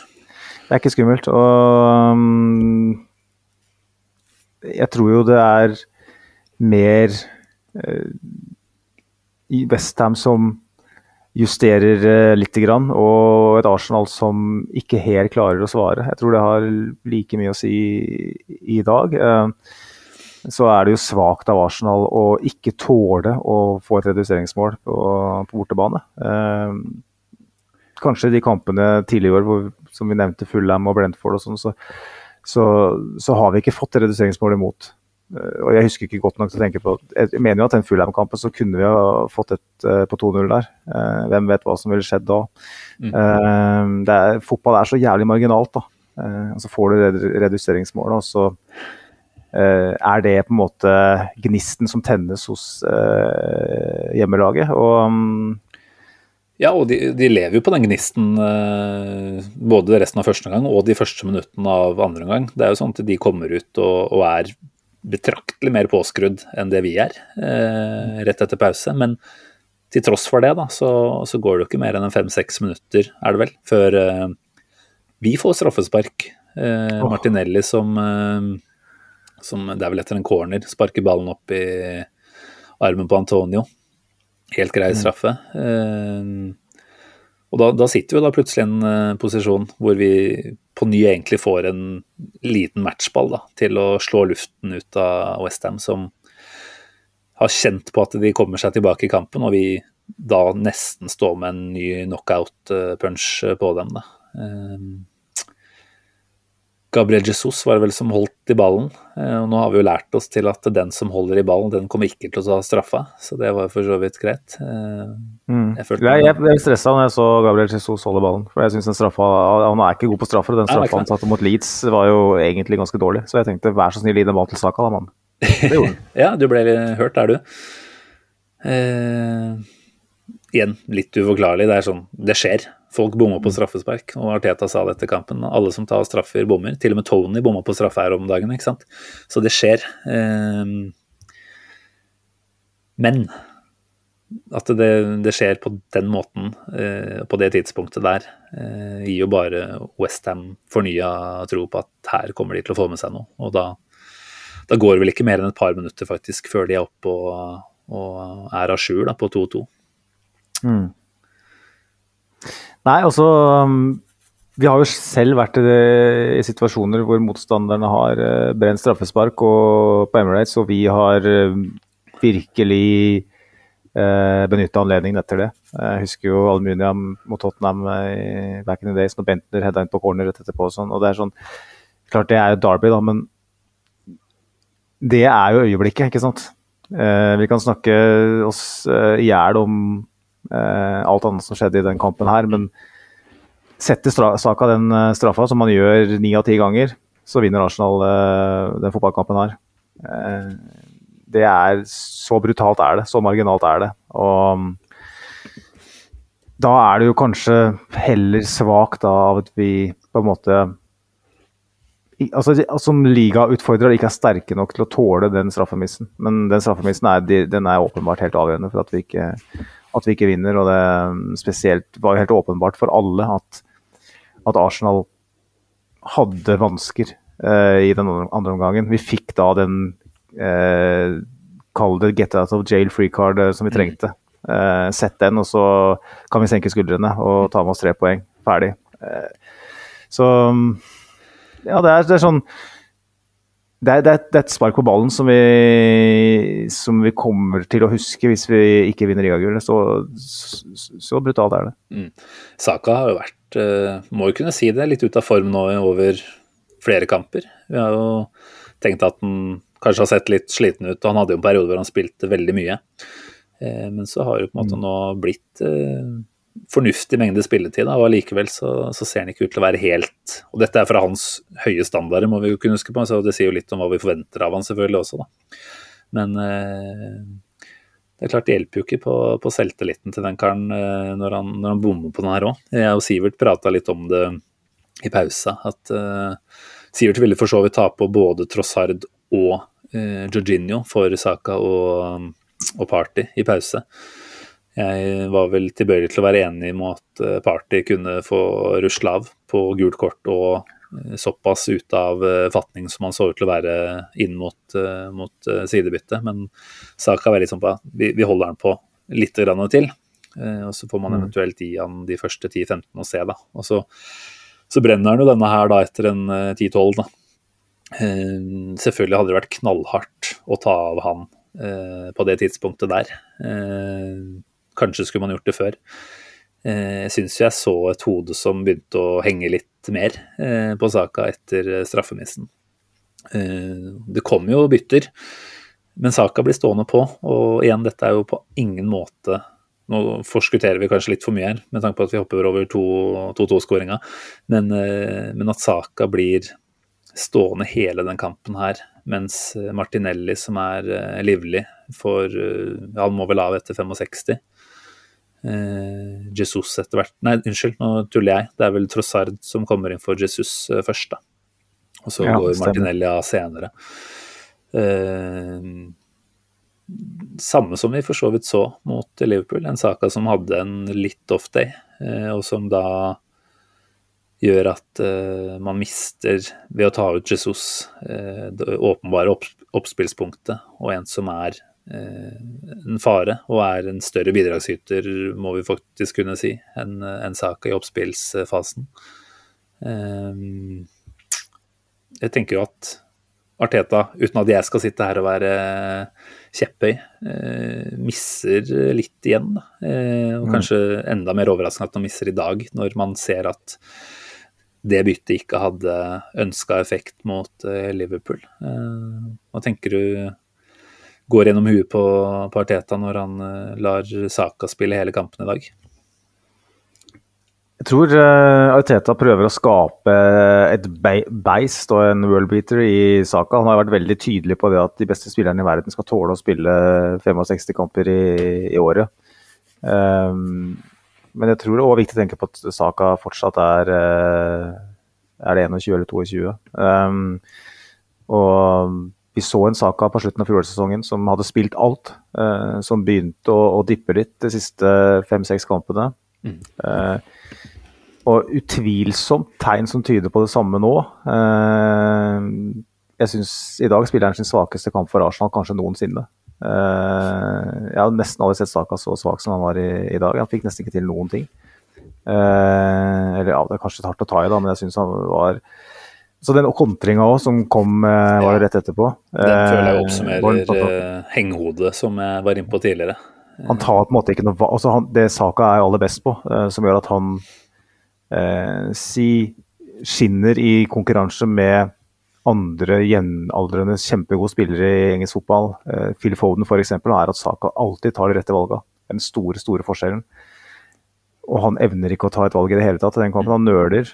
Det er ikke skummelt. Og um, jeg tror jo det er mer uh, i Westham som justerer uh, litt, grann, og et Arsenal som ikke helt klarer å svare. Jeg tror det har like mye å si i dag. Uh, så er det jo svakt av Arsenal å ikke tåle å få et reduseringsmål på, på bortebane. Eh, kanskje de kampene tidligere i år hvor, som vi nevnte, Fulham og Brentford og sånn, så så, så, har vi ikke fått reduseringsmål imot. Eh, og Jeg husker ikke godt nok til å tenke på Jeg mener jo at den Fulham-kampen så kunne vi ha fått et uh, på 2-0 der. Uh, hvem vet hva som ville skjedd da. Mm. Er, fotball er så jævlig marginalt. da. Så får du reduseringsmålet, og så er det på en måte gnisten som tennes hos hjemmelaget. Og um, ja, og de, de, lever jo på den gnisten eh, både resten av første gang og de første minuttene av andre gang. Det er jo sånn at de kommer ut og, og er betraktelig mer påskrudd enn det vi er eh, rett etter pause. Men til tross for det, da, så, så går det jo ikke mer enn fem-seks minutter, er det vel, før eh, vi får straffespark. Eh, oh. Martinelli som, eh, som Det er vel etter en corner, sparker ballen opp i armen på Antonio. Helt grei mm. straffe. Mm. og da, da, sitter vi da plutselig i en uh, posisjon hvor vi på ny egentlig får en liten matchball da, til å slå luften ut av Westham, som har kjent på at de kommer seg tilbake i kampen, og vi da nesten står med en ny knockout-punch eh, på dem. Da. Gabriel Jesus var det vel som holdt i ballen. Eh, og nå har vi jo lært oss til at den som holder i ballen, den kommer ikke til å ta straffa. Så det var for så vidt greit. Eh, mm. Jeg, følte jeg, jeg ble stressa når jeg så Gabriel Jesus holde ballen. For jeg synes den straffa, Han er ikke god på straffer. og Den straffa han satte mot Leeds var jo egentlig ganske dårlig. Så jeg tenkte vær så snill, gi den ballen til Saka, da, mann. Det gjorde han. ja, du ble hørt der, du. Eh, igjen, litt uforklarlig. Det er sånn, det skjer. Folk bommer på mm. straffespark, og Arteta sa det etter kampen. Alle som tar straffer, bommer. Til og med Tony bomma på straffe her om dagen, ikke sant. Så det skjer. Ehm, men at det, det skjer på den måten, eh, på det tidspunktet der, eh, gir jo bare Westham fornya tro på at her kommer de til å få med seg noe. Og da, da går det vel ikke mer enn et par minutter faktisk før de er oppe og, og er à jour på 2-2. Mm. Nei, altså um, Vi har jo selv vært i, i situasjoner hvor motstanderne har uh, brent straffespark og, på Emirates, og vi har uh, virkelig eh, benytta anledningen etter det. Jeg husker jo Almunia mot Tottenham i back in the days når Bentner hedda inn på corner rett etterpå. Og sånn, og det er sånn, Klart det er jo Derby, da, men det er jo øyeblikket, ikke sant. Eh, vi kan snakke oss i hjel om alt annet som skjedde i den kampen her. Men setter Saka den straffa, som man gjør ni av ti ganger, så vinner Arsenal den fotballkampen her. Det er så brutalt er det, så marginalt er det. Og da er det jo kanskje heller svakt av at vi på en måte altså, Som ligautfordrer ikke er sterke nok til å tåle den straffemissen. Men den straffemissen er, den er åpenbart helt avgjørende for at vi ikke, at vi ikke vinner. Og det spesielt var helt åpenbart for alle at, at Arsenal hadde vansker eh, i den andre omgangen. Vi fikk da den eh, Kall det get out of jail free card eh, som vi mm. trengte. Uh, sett den, og så kan vi senke skuldrene og ta med oss tre poeng. Ferdig. Uh, så ja, det er, det er sånn det er, det, er, det et spark på ballen som vi, som vi, kommer til å huske hvis vi ikke vinner ligagullet. Så, så, så, brutalt er det. Mm. Saka har jo vært, uh, må jo kunne si det, litt ute av form nå over flere kamper. Vi har jo tenkt at han kanskje har sett litt sliten ut, og han hadde jo en periode hvor han spilte veldig mye. Eh, men så har det på en måte mm. nå blitt eh, fornuftig mengde spilletid, og allikevel så, så, ser han ikke ut til å være helt Og dette er fra hans høye standarder, må vi jo kunne huske på, så det sier jo litt om hva vi forventer av han selvfølgelig også, da. Men eh, det er klart det hjelper jo ikke på, på selvtilliten til den karen når han, når han bommer på den her òg. Jeg og Sivert prata litt om det i pausa, at eh, Sivert ville for så vidt ta på både Trossard og eh, Jorginho for Saka og og Party i pause. Jeg var vel tilbøyelig til å være enig med at eh, Party kunne få rusle av på gult kort og eh, såpass ute av eh, fatning som han så ut til å være inn mot, mot sidebyttet. Men saka var litt sånn på vi, vi holder han på litt grann til. Og så får man mm. eventuelt gi han de første 10-15 å se, da. Og så, så brenner han jo denne her da etter en 10-12, da. Selvfølgelig hadde det vært knallhardt å ta av han på det tidspunktet der. Eh, kanskje skulle man gjort det før. Eh, jeg syns jeg så et hode som begynte å henge litt mer på saka etter straffemissen. Det kom jo bytter, men saka blir stående på. Og igjen, dette er jo på ingen måte Nå forskutterer vi kanskje litt for mye her, med tanke på at vi hopper over 2-2-skåringa, men, men, at saka blir stående hele den kampen her mens eh, Martinelli, som er livlig, for Han må vel av etter 65. Uh, Jesus etter hvert Nei, unnskyld, nå tuller jeg. Det er vel Trossard som kommer inn for Jesus uh, først, da. Og så ja, går Martinelli av senere. samme som vi for så vidt så mot Liverpool. En Saka som hadde en litt off day, og som da gjør at eh, man mister, ved å ta ut Jesus, uh, det åpenbare opp, oppspillspunktet, og en som er en fare og er en større bidragsyter, må vi faktisk kunne si, enn en Saka i oppspillsfasen. jeg tenker jo at Arteta, uten at jeg skal sitte her og være kjepphøy, misser litt igjen. og mm. kanskje enda mer overraskende at han misser i dag, når man ser at det byttet ikke hadde ønska effekt mot eh, Liverpool. Eh, hva tenker du går gjennom huet på, på Arteta når han eh, lar Saka spille hele kampen i dag? Jeg tror Arteta prøver å skape et beist og en worldbeater i Saka. Han har vært veldig tydelig på det at de beste spillerne i verden skal tåle å spille 65 kamper i, i året. Um, men jeg tror det er viktig å tenke på at Saka fortsatt er eh, Er det 21 eller 22? Um, og vi så en Saka på slutten av fjorårssesongen som hadde spilt alt. Eh, som begynte å, å, dippe litt de siste fem-seks kampene. Mm. Eh, og utvilsomt tegn som tyder på det samme nå. Eh, jeg syns i dag spiller han sin svakeste kamp for Arsenal kanskje noensinne. Uh, jeg har nesten aldri sett Saka så svak som han var i, i, dag. Han fikk nesten ikke til noen ting. Uh, eller ja, det er kanskje hardt å ta i, da, men jeg syns han var Så den kontringa òg, som kom uh, var det rett etterpå Den føler jeg oppsummerer hengehodet, som jeg var inne på tidligere. Han tar på en måte ikke noe altså han, Det Saka er aller best på, som gjør at han si skinner i konkurranse med andre jevnaldrende kjempegode spillere i engelsk fotball, eh, Phil Foden f.eks., er at Saka alltid tar de rette valgene. Den store, store forskjellen. og han evner ikke å ta et valg i det hele tatt i den kampen. Han nøler.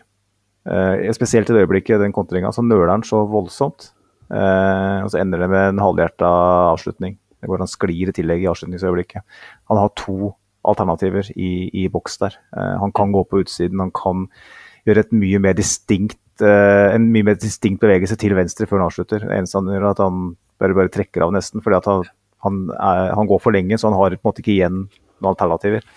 Eh, spesielt i det øyeblikket, den kontringa, så nøler han så voldsomt. Uh, og så ender det med en halvhjerta avslutning, hvor han sklir i tillegg i avslutningsøyeblikket. Han har to alternativer i, i boks der. Uh, han kan gå på utsiden, han kan gjøre et mye mer distinkt, en mye mer distinkt bevegelse til venstre før han avslutter. Det eneste han gjør, er at han bare, bare trekker av nesten, fordi han, han, er, han, går for lenge, så han har på en måte ikke igjen noen alternativer.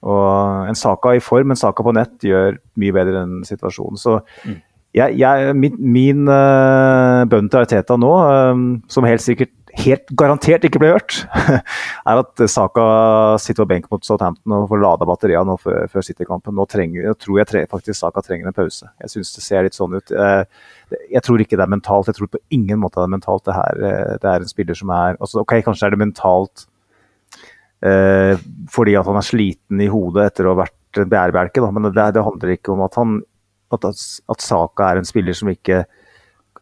Og En Saka i form, en Saka på nett, gjør mye bedre enn situasjonen. Så mm. jeg, jeg, min, min uh, bønn til Arteta nå, um, som helt sikkert helt garantert ikke ble hørt, er at Saka sitter på benk mot Southampton og får lada batteriene nå før, før City-kampen. Nå jeg tror jeg tre, faktisk Saka trenger en pause. Jeg syns det ser litt sånn ut. Jeg, eh, jeg, tror ikke det er mentalt. Jeg tror på ingen måte det er mentalt. Det, her, det er en spiller som er altså, Ok, kanskje er det mentalt fordi at han er sliten i hodet etter å ha vært bærebjelke. Men det, det, handler ikke om at, han, at, at Saka er en spiller som ikke,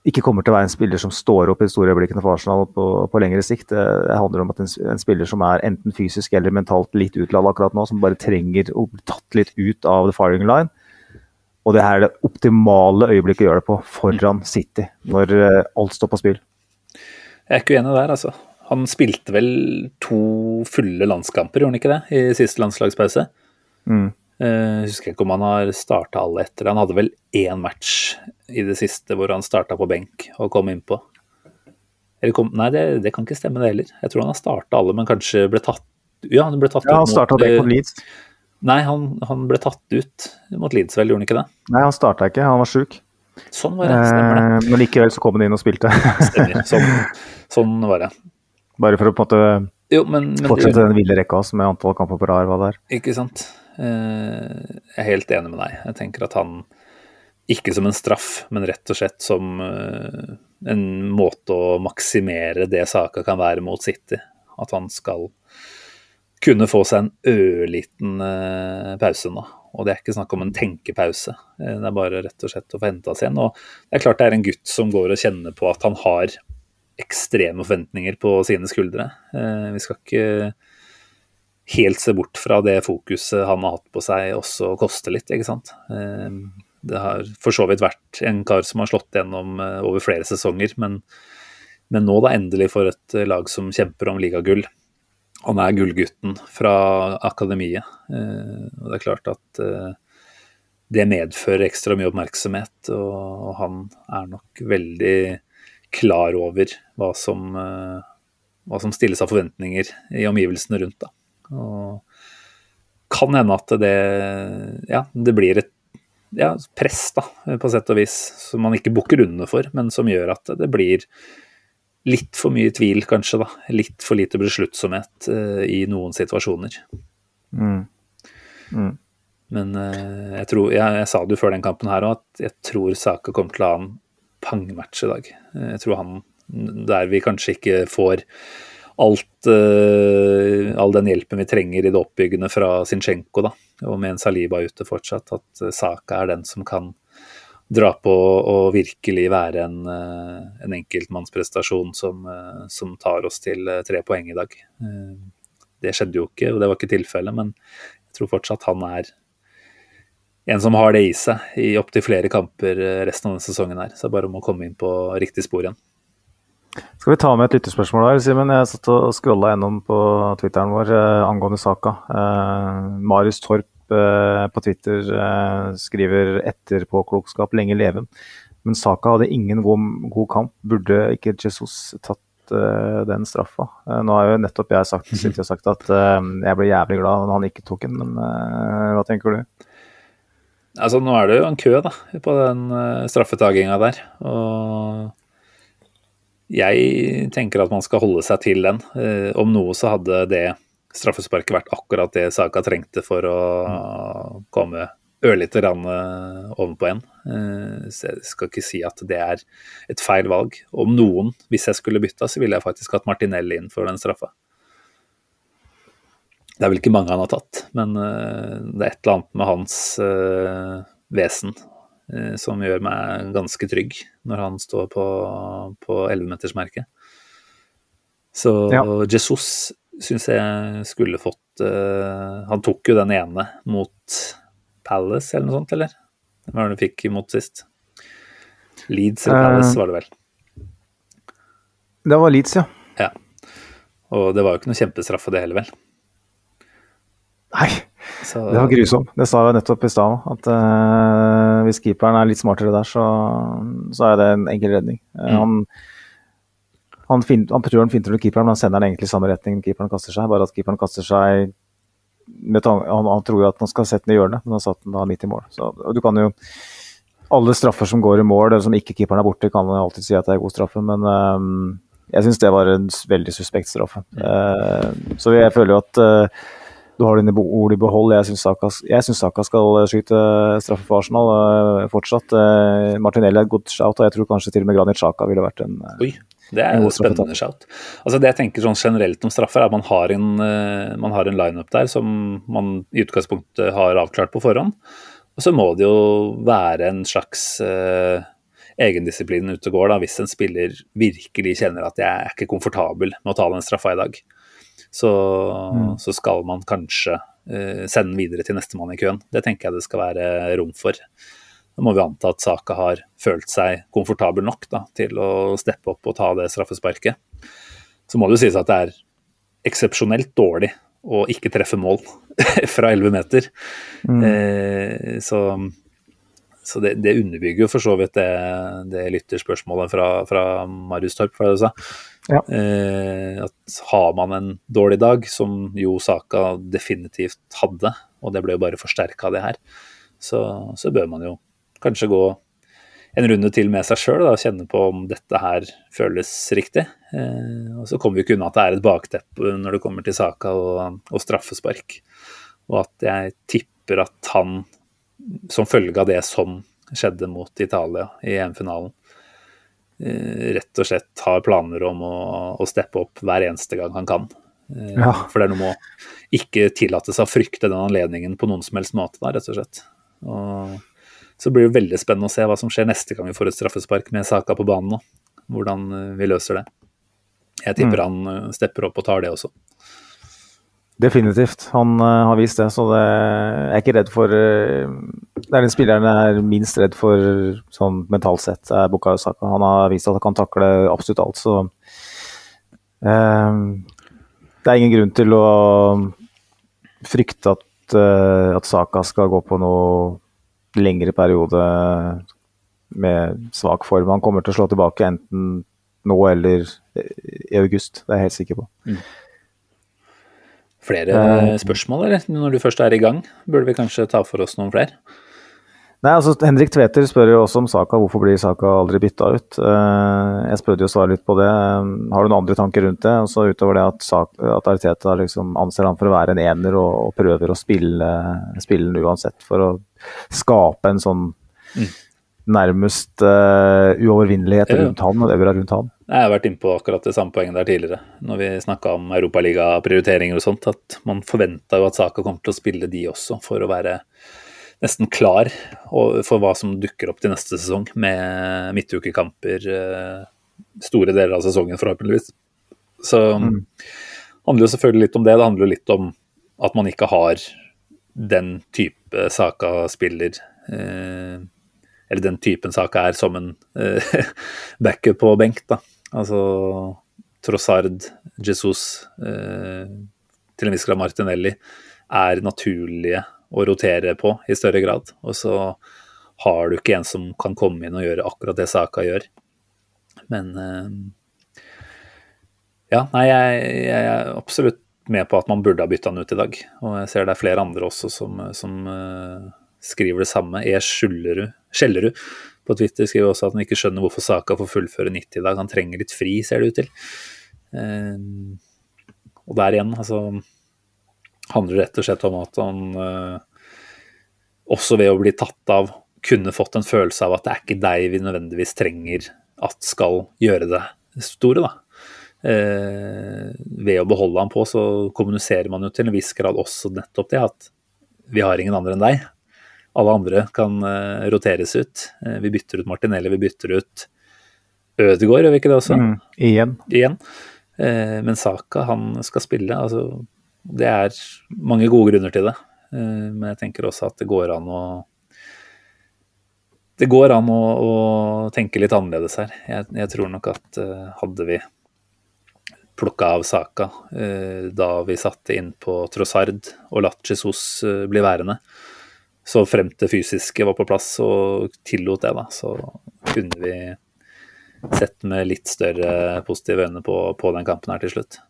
ikke kommer til å være en spiller som står opp i store øyeblikkene for Arsenal på, på, lengre sikt. Det, handler om at en, en, spiller som er enten fysisk eller mentalt litt utladd akkurat nå, som bare trenger å bli tatt litt ut av the firing line. Og det her er det optimale øyeblikket å gjøre det på, foran City, når uh, alt står på spill. Jeg er ikke uenig der, altså. Han spilte vel to fulle landskamper, gjorde han ikke det, i siste landslagspause? Mm. Uh, husker ikke om han har starta alle etter. Han hadde vel én match i det siste hvor han starta på benk og kom innpå. Kom, nei, det, det, kan ikke stemme det heller. Jeg tror han har starta alle, men kanskje ble tatt Ja, han ble tatt ja, han starta benk mot Leeds. Nei, han, han, ble tatt ut mot Leeds, vel, gjorde han ikke det? Nei, han starta ikke, han var sjuk. Sånn var det, stemmer det. Eh, men likevel så kom han inn og spilte. stemmer, sånn, sånn var det. Bare for å på en måte jo, men, men, fortsette den ville rekka med antall kamper på rad det er. Ikke sant. Eh, jeg er helt enig med deg. Jeg tenker at han ikke som en straff, men rett og slett som eh, en måte å maksimere det saka kan være mot City. At han skal kunne få seg en ørliten eh, pause nå. Og det er ikke snakk om en tenkepause. Det er bare rett og slett å få henta seg igjen. Og det er klart det er en gutt som går og kjenner på at han har ekstreme forventninger på sine skuldre. Eh, vi skal ikke helt se bort fra det fokuset han har hatt på seg også koster litt, ikke sant. Eh, det har for så vidt vært en kar som har slått gjennom eh, over flere sesonger, men, men nå da endelig for et lag som kjemper om ligagull. Han er gullgutten fra akademiet. Og det er klart at det medfører ekstra mye oppmerksomhet, og han er nok veldig klar over hva som, eh, hva som stilles av forventninger i omgivelsene rundt. Da. Og kan hende at det, ja, det blir et ja, press, da, på sett og vis, som man ikke bukker under for, men som gjør at det blir litt for mye tvil, kanskje. da, Litt for lite besluttsomhet uh, i noen situasjoner. Mm. Mm. Men uh, jeg tror, jeg, jeg, sa det jo før den kampen her òg, at jeg tror Saka kommer til å ha en pangmatch i dag. Jeg tror han der vi kanskje ikke får alt, uh, all den hjelpen vi trenger i det oppbyggende fra Zinchenko, da. Og med en Saliba ute fortsatt, at Saka er den som kan dra på og virkelig være en, en enkeltmannsprestasjon som, som, tar oss til tre poeng i dag. Det skjedde jo ikke, og det var ikke tilfellet, men jeg tror fortsatt han er en som har det i seg i opptil flere kamper eh, resten av denne sesongen her. Så det er bare om å komme inn på riktig spor igjen. Skal vi ta med et lyttespørsmål her, Simen? Jeg satt og scrolla gjennom på Twitteren vår eh, angående saka. Eh, Marius Torp eh, på Twitter eh, skriver etterpåklokskap, klokskap lenge leven. Men Saka hadde ingen god, god kamp. Burde ikke Jesus tatt eh, den straffa? nå har jo nettopp jeg sagt, sagt at jeg ble jævlig glad når han ikke tok den, men hva tenker du? Altså, nå er det jo en kø da, på den uh, straffetaginga der. Og jeg tenker at man skal holde seg til den. Uh, om noe så hadde det straffesparket vært akkurat det Saka trengte for å mm. komme ørlite grann uh, ovenpå en. Så jeg skal ikke si at det er et feil valg. Om noen, hvis jeg skulle bytta, så ville jeg faktisk hatt Martinelli inn for den straffa. Det er vel ikke mange han har tatt, men uh, det er et eller annet med hans uh, vesen uh, som gjør meg ganske trygg når han står på, på 11-metersmerket. Så ja. Jesus syns jeg skulle fått uh, Han tok jo den ene mot Palace eller noe sånt, eller? Hva var det du fikk imot sist? Leeds eller Palace, uh, var det vel? Det var Leeds, ja. ja. Og det var jo ikke noe kjempestraffe, det heller, vel? Nei, så, det var grusomt. Det sa jeg nettopp i stad At uh, hvis keeperen er litt smartere der, så, så er det en enkel redning. Mm. Han han, fin, han tror han finter under keeperen, men han sender den egentlig i samme retning keeperen kaster seg. Bare at keeperen kaster seg han, han, tror jo at han skal sette den i hjørnet, men han satt den da midt i mål. Så, du kan jo Alle straffer som går i mål, som ikke keeperen er borte, kan man alltid si at det er god straffe, men um, jeg syns det var en veldig suspekt straffe. Uh, så jeg føler jo at uh, du har dine ord i behold. Jeg syns Saka, Saka, skal skyte straffe for Arsenal uh, fortsatt. Martinelli er et godt shout, og jeg tror kanskje til og med Granit Saka ville vært en Oi. Det er jo spennende shout. Altså det jeg tenker sånn generelt om straffer, er at man har en, man har en lineup der som man i utgangspunktet har avklart på forhånd. Og så må det jo være en slags eh, egendisiplin ute og går, da, hvis en spiller virkelig kjenner at jeg er ikke komfortabel med å ta den straffa i dag. Så, mm. så skal man kanskje uh, sende den videre til nestemann i køen. Det tenker jeg det skal være rom for. Da må vi anta at Saka har følt seg komfortabel nok da, til å steppe opp og ta det straffesparket. Så må det jo sies at det er eksepsjonelt dårlig å ikke treffe mål fra 11 meter. Mm. Eh, så, så det, det, underbygger jo for så vidt det, det lytterspørsmålet fra, fra Marius Torp, for det du sa. Ja. Eh, at har man en dårlig dag, som jo Saka definitivt hadde, og det ble jo bare forsterka av det her, så, så bør man jo kanskje gå en runde til med seg sjøl og kjenne på om dette her føles riktig. Eh, og så kommer vi ikke unna at det er et bakteppe når det kommer til saka og, og, straffespark. Og at jeg tipper at han, som følge av det som skjedde mot Italia i EM-finalen, rett og slett har planer om å, å, steppe opp hver eneste gang han kan. Eh, ja. For det er noe med å ikke tillate seg å frykte den anledningen på noen som helst måte, da, rett og slett. Og så blir det veldig spennende å se hva som skjer neste gang vi får et straffespark med Saka på banen nå. Hvordan eh, vi løser det. Jeg tipper mm. han eh, stepper opp og tar det også. Definitivt. Han uh, har vist det, så det, jeg er ikke redd for uh, Det er den spilleren jeg er minst redd for sånn mentalt sett, er Bukayo Saka. Han har vist at han kan takle absolutt alt, så uh, Det er ingen grunn til å frykte at, at Saka skal gå på noe lengre periode med svak form. Han kommer til å slå tilbake enten nå eller i august, det er jeg helt sikker på. Mm. Flere uh, spørsmål, eller? Når du først er i gang, burde vi kanskje ta for oss noen flere? Nei, altså Henrik Tveter spør jo også om Saka. Hvorfor blir Saka aldri bytta ut? Uh, jeg spurte jo svare litt på det. Har du noen andre tanker rundt det? Og så Utover det at, at Arteta liksom anser han for å være en ener og, og prøver å spille, spille den uansett for å skape en sånn mm. Nærmest uh, uovervinnelighet rundt han og har rundt han. Jeg har vært inne på akkurat det samme poenget der tidligere, når vi snakka om europaligaprioriteringer og sånt, at man forventa jo at Saka kommer til å spille de også, for å være nesten klar for hva som dukker opp til neste sesong, med midtukekamper uh, store deler av sesongen, forhåpentligvis. Så mm. handler jo selvfølgelig litt om det. Det handler jo litt om at man ikke har den type Saka-spiller eh, Eller den typen Saka er som en eh, backup på benk, da. Altså Trossard, Jesus, eh, til en viss grad Martinelli, er naturlige å rotere på i større grad. Og så har du ikke en som kan komme inn og gjøre akkurat det Saka gjør. Men eh, ja, nei, jeg, jeg er absolutt med på at man burde ha bytta han ut i dag. Og jeg ser det er flere andre også som, som uh, skriver det samme. E. Skjellerud, på Twitter skriver også at han ikke skjønner hvorfor Saka får fullføre 90 i dag. Han trenger litt fri, ser det ut til. Uh, og der igjen, altså handler det rett og slett om at han uh, også ved å bli tatt av kunne fått en følelse av at det er ikke deg vi nødvendigvis trenger at skal gjøre det store, da. Eh, ved å beholde han på, så kommuniserer man jo til en viss grad også nettopp det at vi har ingen andre enn deg. Alle andre kan eh, roteres ut. Eh, vi bytter ut Martinelli, vi bytter ut Ødegaard, gjør vi ikke det også? Mm, igjen. igjen. Eh, men Saka, han skal spille. altså Det er mange gode grunner til det. Men jeg tenker også at det går an å det går an å, å tenke litt annerledes her. Jeg, jeg tror nok at uh, hadde vi plukka av Saka uh, da vi satte inn på Trossard og latt Jesus uh, bli værende, så frem til fysiske var på plass og tillot det, da, så kunne vi sett med litt større positive øyne på, på den kampen her til slutt.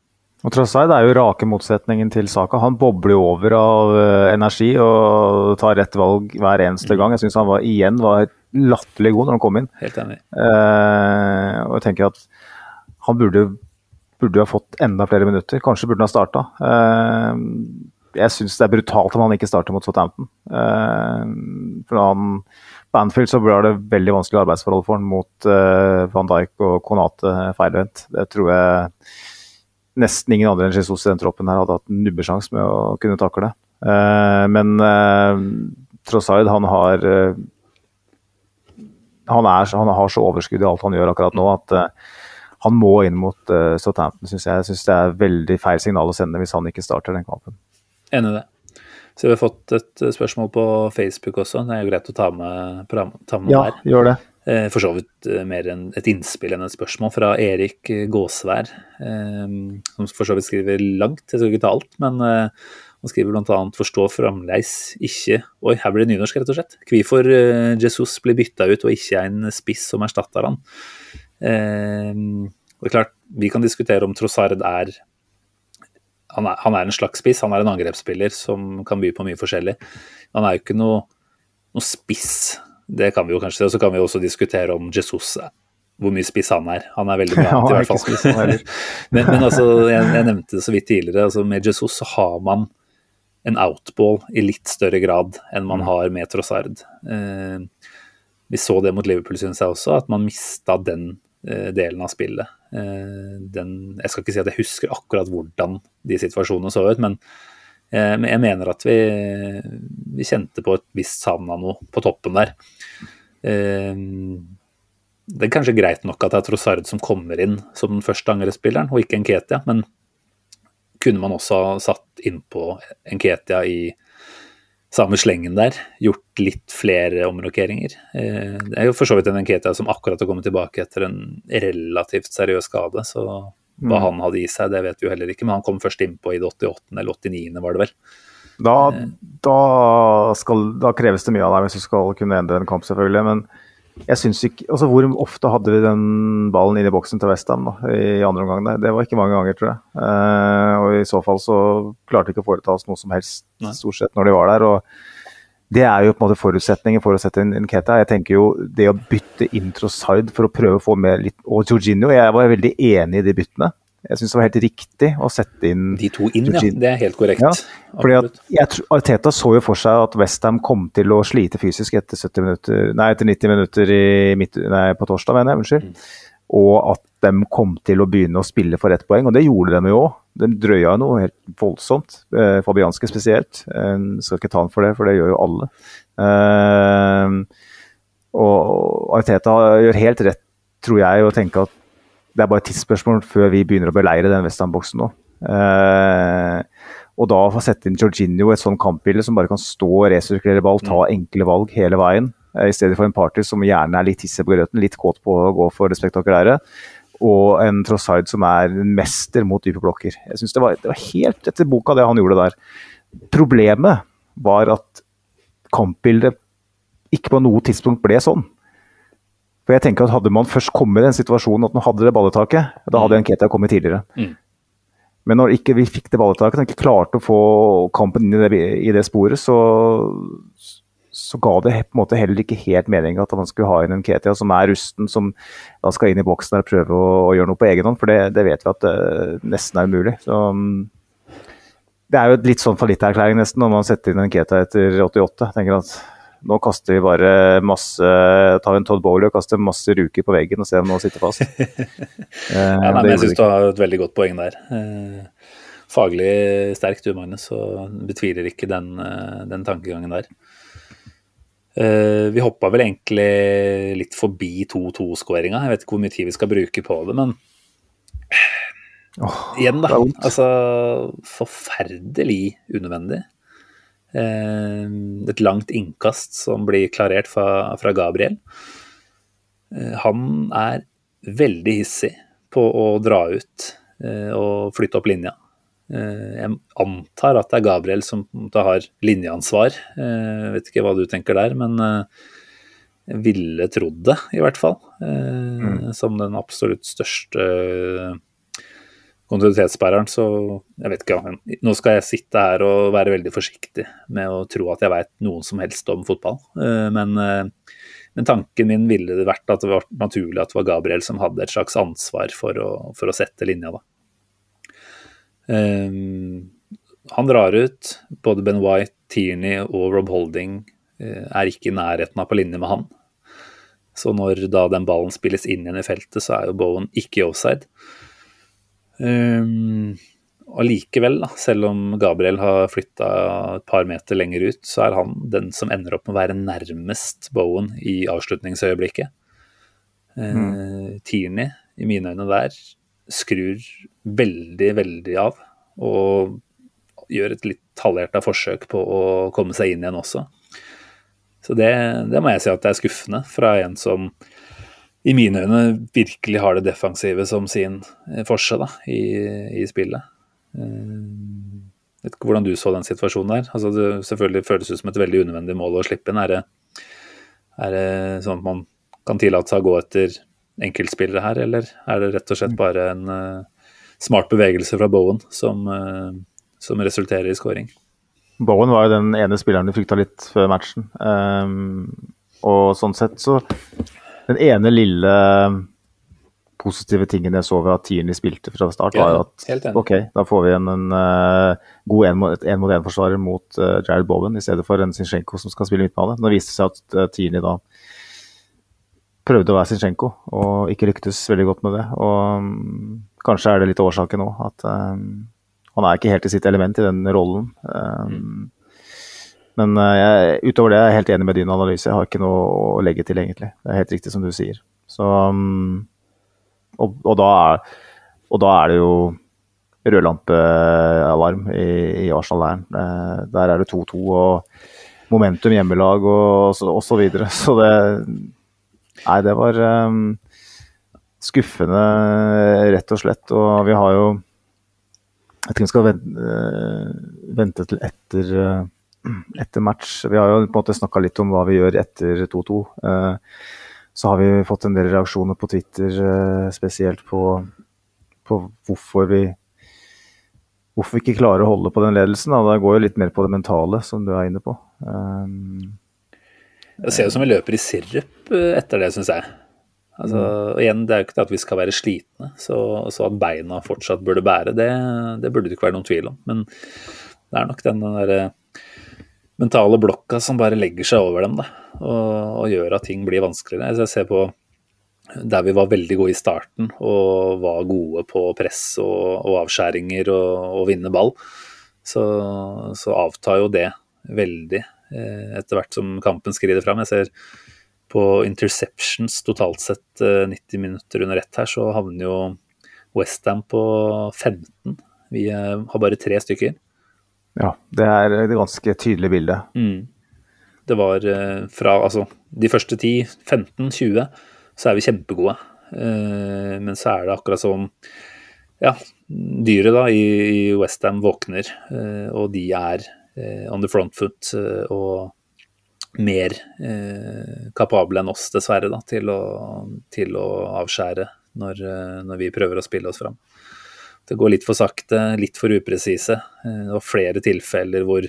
Og Trossard er jo rake motsetningen til Saka. Han bobler jo over av uh, energi og tar rett valg hver eneste mm. gang. Jeg syns han var, igjen var latterlig god når han kom inn. Helt enig. Eh, og jeg tenker at han burde, burde ha fått enda flere minutter. Kanskje burde han ha starta. Uh, jeg syns det er brutalt om han ikke starter mot Southampton. for han på Anfield så blir det veldig vanskelig arbeidsforhold for han mot Van Dijk og Konate feilvendt. Det tror jeg nesten ingen andre enn Jesus i den troppen her hadde hatt en nubbesjanse med å kunne takle. Uh, men uh, Trossard, han har uh, han, er, han, har så overskudd i alt han gjør akkurat nå, at uh, han må inn mot uh, Southampton, syns jeg. Jeg syns det er veldig feil signal å sende hvis han ikke starter den kampen. Enig i det. Så vi har fått et spørsmål på Facebook også. Det er jo greit å ta med, ta med ja, her. gjør det. Eh, for så vidt eh, mer enn et innspill enn et spørsmål fra Erik Gåsvær, eh, som for så vidt skriver langt. Jeg skal ikke ta alt, men han skriver bl.a.: Forstå fremdeles ikke Oi, her blir det nynorsk, rett og slett. Hvorfor Jesus blir bytta ut og ikke en spiss som erstatter han. Det er klart, Vi kan diskutere om Trossard er han er, han er en slags spiss, han er en angrepsspiller som kan by på mye forskjellig. Han er jo ikke noe, noe spiss det kan vi jo kanskje. Og så kan vi også diskutere om Jesus hvor mye spiss han er. Han er veldig bra, ja, i hvert fall. Spiss, men, men, altså, jeg, jeg, nevnte det så vidt tidligere. altså Med Jesus så har man en outball i litt større grad enn man mm. har med Trossard. Eh, vi så det mot Liverpool, syns jeg også, at man mista den eh, delen av spillet. Eh, den, jeg skal ikke si at jeg husker akkurat hvordan de situasjonene så ut, men Eh, men jeg mener at vi, vi kjente på et visst savn av noe på toppen der. Eh, det er kanskje greit nok at det er Trossard som kommer inn som den første angrepsspilleren, og ikke Nketia, men kunne man også satt innpå Nketia i samme slengen der, gjort litt flere omrokeringer. Eh, det er jo for så vidt en Nketia som akkurat har kommet tilbake etter en relativt seriøs skade, så hva mm. han hadde i seg, det vet vi jo heller ikke, men han kom først innpå i det 88. eller 89., var det vel. Da, eh. da, skal, da, kreves det mye av deg hvis du skal kunne endre en kamp, selvfølgelig. Men jeg syns ikke altså Hvor ofte hadde vi den ballen inn i boksen til Westham i andre omgang? Det, det var ikke mange ganger, tror jeg. Eh, og i så fall så klarte vi ikke å foreta oss noe som helst, stort sett, når de var der. og det er jo på en måte forutsetningen for å sette inn Nketa. Jeg tenker jo det å bytte inn Trossard for å prøve å få med litt Og Jorginho, jeg var veldig enig i de byttene. Jeg syns det var helt riktig å sette inn De to inn, Jorginho. ja. Det er helt korrekt. Ja, fordi Arteta så jo for seg at Westham kom til å slite fysisk etter, 70 minutter, nei, etter 90 minutter midt, nei, på torsdag, mener jeg. Unnskyld. Mm. Og at de kom til å begynne å spille for ett poeng, og det gjorde de jo òg. De drøya noe helt voldsomt. Eh, Fabianske spesielt. Eh, skal ikke ta han for det, for det gjør jo alle. Eh, og Arteta gjør helt rett, tror jeg, å tenke at det er bare et tidsspørsmål før vi begynner å beleire den Westham-boksen nå. Eh, og da få sette inn Georginio et sånn kampbilde som bare kan stå og resirkulere ball, ta mm. enkle valg hele veien, eh, i stedet for en party som gjerne er litt hisse på grøten, litt kåt på å gå for det spektakulære og en Trossard som er en mester mot dype blokker. Jeg synes det var, det var helt etter boka, det han gjorde der. Problemet var at kampbildet ikke på noe tidspunkt ble sånn. For jeg tenker at Hadde man først kommet i den situasjonen at man hadde det balletaket, da hadde mm. Nketia kommet tidligere. Mm. Men når ikke vi fikk det balletaket, og ikke klarte å få kampen inn i det, i det sporet, så, så ga det på en måte heller ikke helt mening at man skulle ha inn en Ketia som er rusten, som da skal inn i boksen og prøve å, å gjøre noe på egen hånd. For det, det vet vi at det nesten er umulig. Så, um, det er jo et litt sånn fallitterklæring nesten når man setter inn en Ketia etter 88. Jeg tenker at nå kaster vi bare masse tar vi en Todd Bowley og kaster masse ruker på veggen og ser om noe sitter fast. eh, ja, nei, jeg syns du har et veldig godt poeng der. Eh, faglig sterkt du, Magnus, og betviler ikke den, eh, den tankegangen der. Vi hoppa vel egentlig litt forbi 2-2-skåringa. Jeg vet ikke hvor mye tid vi skal bruke på det, men Oh, Igjen, da. Altså forferdelig unødvendig. Eh, et langt innkast som blir klarert fra, fra Gabriel. Eh, han er veldig hissig på å dra ut eh, og flytte opp linja. Jeg antar at det er Gabriel som har linjeansvar. Jeg vet ikke hva du tenker der, men jeg ville trodd det, i hvert fall. Mm. Som den absolutt største kontinuitetssperreren, så jeg vet ikke. Nå skal jeg sitte her og være veldig forsiktig med å tro at jeg veit noen som helst om fotball. Eh, men, eh, men, tanken min ville det vært at det var naturlig at det var Gabriel som hadde et slags ansvar for å, for å sette linja, da. Um, han drar ut. Både Ben White, Tierney og Rob Holding er ikke i nærheten av på linje med han. Så når da den ballen spilles inn igjen i feltet, så er jo Bowen ikke i offside. Um, og likevel, da, selv om Gabriel har flytta et par meter lenger ut, så er han den som ender opp med å være nærmest Bowen i avslutningsøyeblikket. Mm. Uh, Tierney, i mine øyne der, skrur veldig, veldig av. Og gjør et litt halvhjerta forsøk på å komme seg inn igjen også. Så det, det må jeg si at det er skuffende fra en som i mine øyne virkelig har det defensive som sin eh, forse da, i, i, spillet. Jeg eh, vet ikke hvordan du så den situasjonen der. Altså, det selvfølgelig føles ut som et veldig unødvendig mål å slippe inn. Er det, er det sånn at man kan tillate seg å gå etter enkeltspillere her, eller er det rett og slett bare en uh, smart bevegelse fra Bowen som, uh, som resulterer i scoring? Bowen var jo den ene spilleren du frykta litt før matchen. Um, og sånn sett så den ene lille positive tingen jeg så ved at Tierney spilte fra start, var at ok, da får vi en, en uh, god én-mot-én-forsvarer mot, mot uh, Jared Bowen i stedet for en Zinchenko som skal spille midtbane. Nå viste det seg at uh, Tierney da prøvde å være Zinchenko og ikke lyktes veldig godt med det. Og um, kanskje er det litt årsaken òg, at um, han er ikke helt i sitt element i den rollen. Um, mm. Men eh, jeg, utover det er jeg helt enig med din analyse. Jeg har ikke noe å legge til, egentlig. Det er helt riktig som du sier. Så, mm, og, og, da er, og da er det jo rødlampealarm i, i Arsenal-leiren. Eh, der er det 2-2 og momentum hjemmelag og, og, så videre. Så det Nei, det var um, skuffende, rett og slett. Og vi har jo Jeg tror vi skal vente, vente til etter etter match Vi har jo på en måte snakka litt om hva vi gjør etter 2-2. Eh, så har vi fått en del reaksjoner på Twitter, eh, spesielt på, på hvorfor vi hvorfor vi ikke klarer å holde på den ledelsen. Da. Det går jo litt mer på det mentale, som du er inne på. Um, det ser ut som vi løper i sirup etter det, syns jeg. Altså, og igjen, Det er jo ikke det at vi skal være slitne, så, så at beina fortsatt burde bære, det, det, burde det ikke være noen tvil om. Men det er nok den derre mentale blokka som bare legger seg over dem da, og, og gjør at ting blir vanskeligere. Jeg ser på der vi var veldig gode i starten og var gode på press og, og avskjæringer og, og, vinne ball, så, så, avtar jo det veldig eh, etter hvert som kampen skrider fram. Jeg ser på interceptions totalt sett eh, 90 minutter under ett her, så havner jo Westham på 15. Vi eh, har bare tre stykker. Ja, det er et ganske tydelig bilde. Mm. Det var eh, fra altså de første 10, 15, 20 så er vi kjempegode. Eh, men så er det akkurat som ja, dyret da i, Westham våkner, eh, og de er on the front foot og mer kapable enn oss, dessverre, da, til å, til å avskjære når, når vi prøver å spille oss fram det går litt for sakte, litt for upresise. Eh, det var flere tilfeller hvor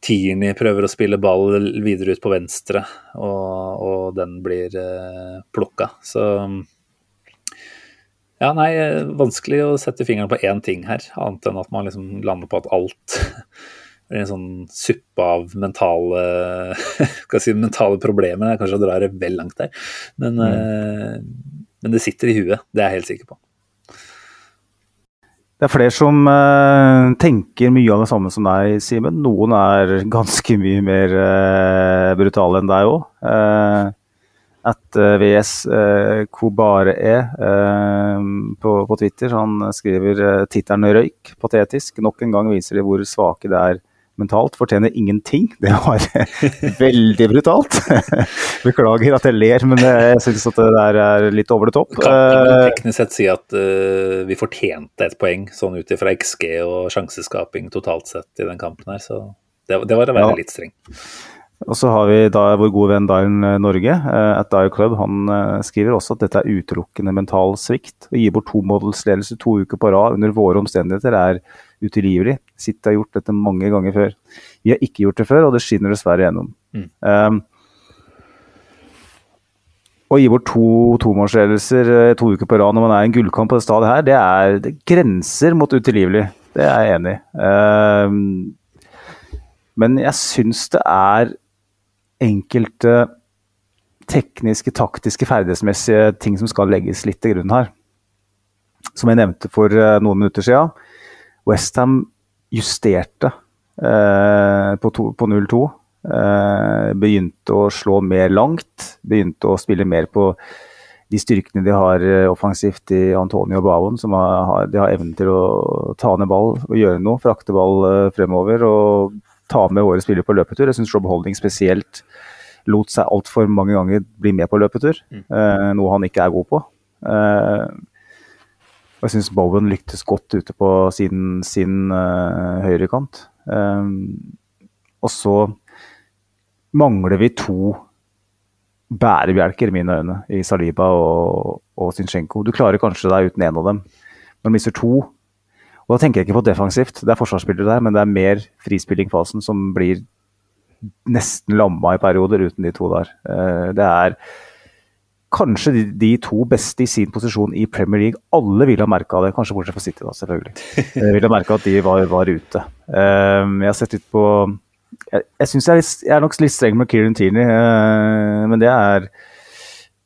Tierney prøver å spille ball videre ut på venstre, og, og den blir eh, plukka. Så ja, nei, vanskelig å sette fingeren på én ting her, annet enn at man liksom lander på at alt blir en sånn suppe av mentale si mentale problemer. Jeg Kanskje drar det vel langt der. Men, mm. eh, men det sitter i huet, det er jeg helt sikker på. Det er flere som uh, tenker mye av det samme som deg, Simen. Noen er ganske mye mer uh, brutale enn deg òg. Uh, at VS Kobare E på, på, Twitter. Han skriver tittelen 'røyk', patetisk. Nok en gang viser de hvor svake det er mentalt. Fortjener ingenting. Det var veldig brutalt. Beklager at jeg ler, men jeg syns at det der er litt over det topp. Kan man teknisk sett si at uh, vi fortjente et poeng, sånn ut ifra XG og sjanseskaping totalt sett i den kampen her. Så det, det var å være ja. litt streng. Og så har vi da vår gode venn Dial Norge, at Dial Club, han skriver også at dette er utelukkende mental svikt. Å gi bort to modelsledelse to uker på rad under våre omstendigheter er utilgivelig. City har gjort dette mange ganger før. Vi har ikke gjort det før, og det skinner dessverre gjennom. Mm. Um, å gi bort to tomålsledelser to uker på rad når man er i en gullkamp på det stadiet her, det er det grenser mot utilgivelig. Det er jeg enig i. Um, men jeg syns det er enkelte tekniske, taktiske, ferdighetsmessige ting som skal legges litt til grunn her. Som jeg nevnte for eh, noen minutter siden. Westham justerte eh, på, på 0-2. Eh, begynte å slå mer langt. Begynte å spille mer på de styrkene de har eh, offensivt i Antonio Bavon, som har, de har evnen til å ta ned ball og gjøre noe. Frakte ball eh, fremover og ta med våre spillere på løpetur. Jeg syns Rob Holding spesielt lot seg altfor mange ganger bli med på løpetur, mm. eh, noe han ikke er god på. Eh, og jeg syns Bowen lyktes godt ute på sin, sin uh, høyrekant. Um, og så mangler vi to bærebjelker, i mine øyne, i Saliba og, og Zinchenko. Du klarer kanskje deg uten én av dem, men mister to og Da tenker jeg ikke på defensivt, det er forsvarsspillere der, men det er mer frispillingfasen som blir nesten lamma i perioder uten de to der. Uh, det er kanskje de, de, to beste i sin posisjon i Premier League. Alle ville ha merka det, kanskje bortsett fra City, da, selvfølgelig. Jeg ville ha merka at de var, var ute. Um, jeg har sett ut på Jeg, jeg syns jeg, jeg, er nok litt streng med Kieran Tierney, uh, men det er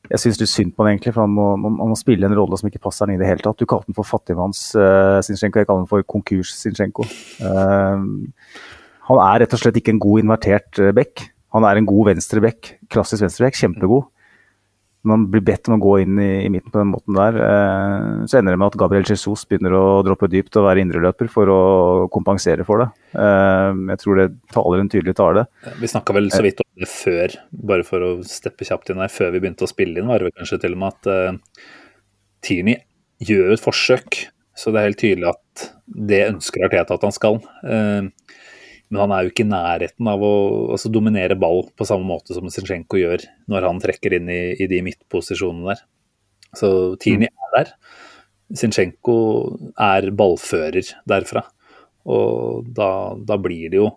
jeg syns litt synd på han egentlig, for han må, man, må, spille en rolle som ikke passer han i det hele tatt. Du kalte han for fattigmanns uh, jeg kaller han for konkurs Zinchenko. Uh, han er rett og slett ikke en god invertert back. Han er en god venstreback, klassisk venstreback, kjempegod man blir bedt om å gå inn i, i midten på den måten der, eh, så ender det med at Gabriel Jesus begynner å droppe dypt og være indreløper for å kompensere for det. Eh, jeg tror det taler en tydelig tale. Vi snakka vel så vidt om det før, bare for å steppe kjapt inn her, før vi begynte å spille inn, var det kanskje til og med at eh, Tierney gjør et forsøk. Så det er helt tydelig at det ønsker Arteta at han skal. Uh, men han er jo ikke i nærheten av å altså, dominere ball på samme måte som Zinchenko gjør når han trekker inn i, i de midtposisjonene der. Så Tini mm. er der. Zinchenko er ballfører derfra. Og da, da, blir det jo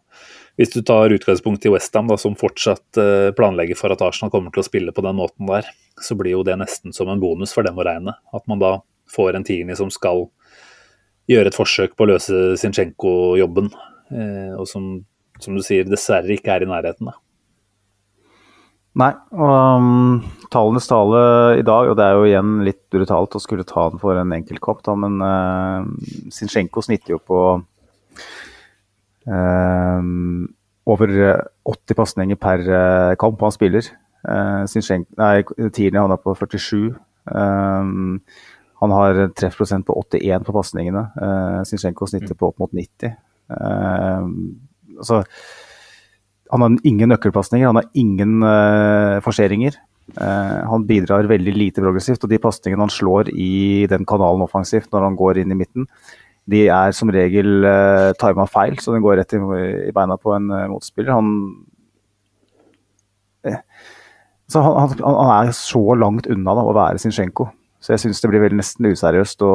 Hvis du tar utgangspunkt i Westham, som fortsatt uh, planlegger for at Arsenal kommer til å spille på den måten der, så blir jo det nesten som en bonus for dem å regne. At man da får en Tini som skal gjøre et forsøk på å løse Zinchenko-jobben. Eh, og som, som, du sier, dessverre ikke er i nærheten. da. Nei, og um, tallenes tale i dag, og det er jo igjen litt brutalt å skulle ta den for en enkeltkopp, da, men uh, Zinchenko snitter jo på uh, over 80 pasninger per uh, kamp han spiller. Uh, Tierney er på 47. Um, han har treffprosent på 81 på pasningene. Uh, Zinchenko snitter på opp mot 90. Uh, altså, han har ingen nøkkelpasninger, han har ingen uh, forseringer. Uh, han bidrar veldig lite progressivt, og de pasningene han slår i den kanalen offensivt når han går inn i midten, de er som regel uh, tima feil, så den går rett i, i beina på en uh, motspiller. Han, så han, han, han, er så langt unna da, å være Sinchenko Så jeg syns det blir nesten useriøst å,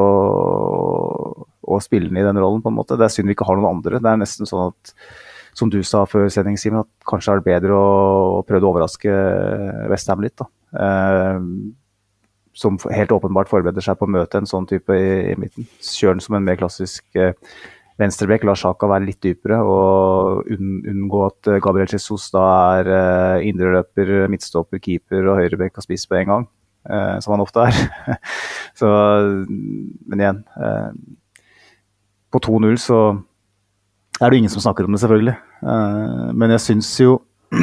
å spille den i den rollen, på en måte. Det er synd vi ikke har noen andre. Det er nesten sånn at, som du sa før sending, Simen, at kanskje er det bedre å, å prøve å overraske Westham litt. da. Eh, som helt åpenbart forbereder seg på å møte en sånn type i, i midten. Kjør den som en mer klassisk eh, venstrebekk, la Sjaka være litt dypere og unn, unngå at eh, Gabriel Jesus da er eh, indreløper, midtstopper, keeper og høyrebekk og spiss på en gang eh, som han ofte er. så, men igjen eh, På 2-0 så er det ingen som snakker om det, selvfølgelig. Eh, men jeg syns jo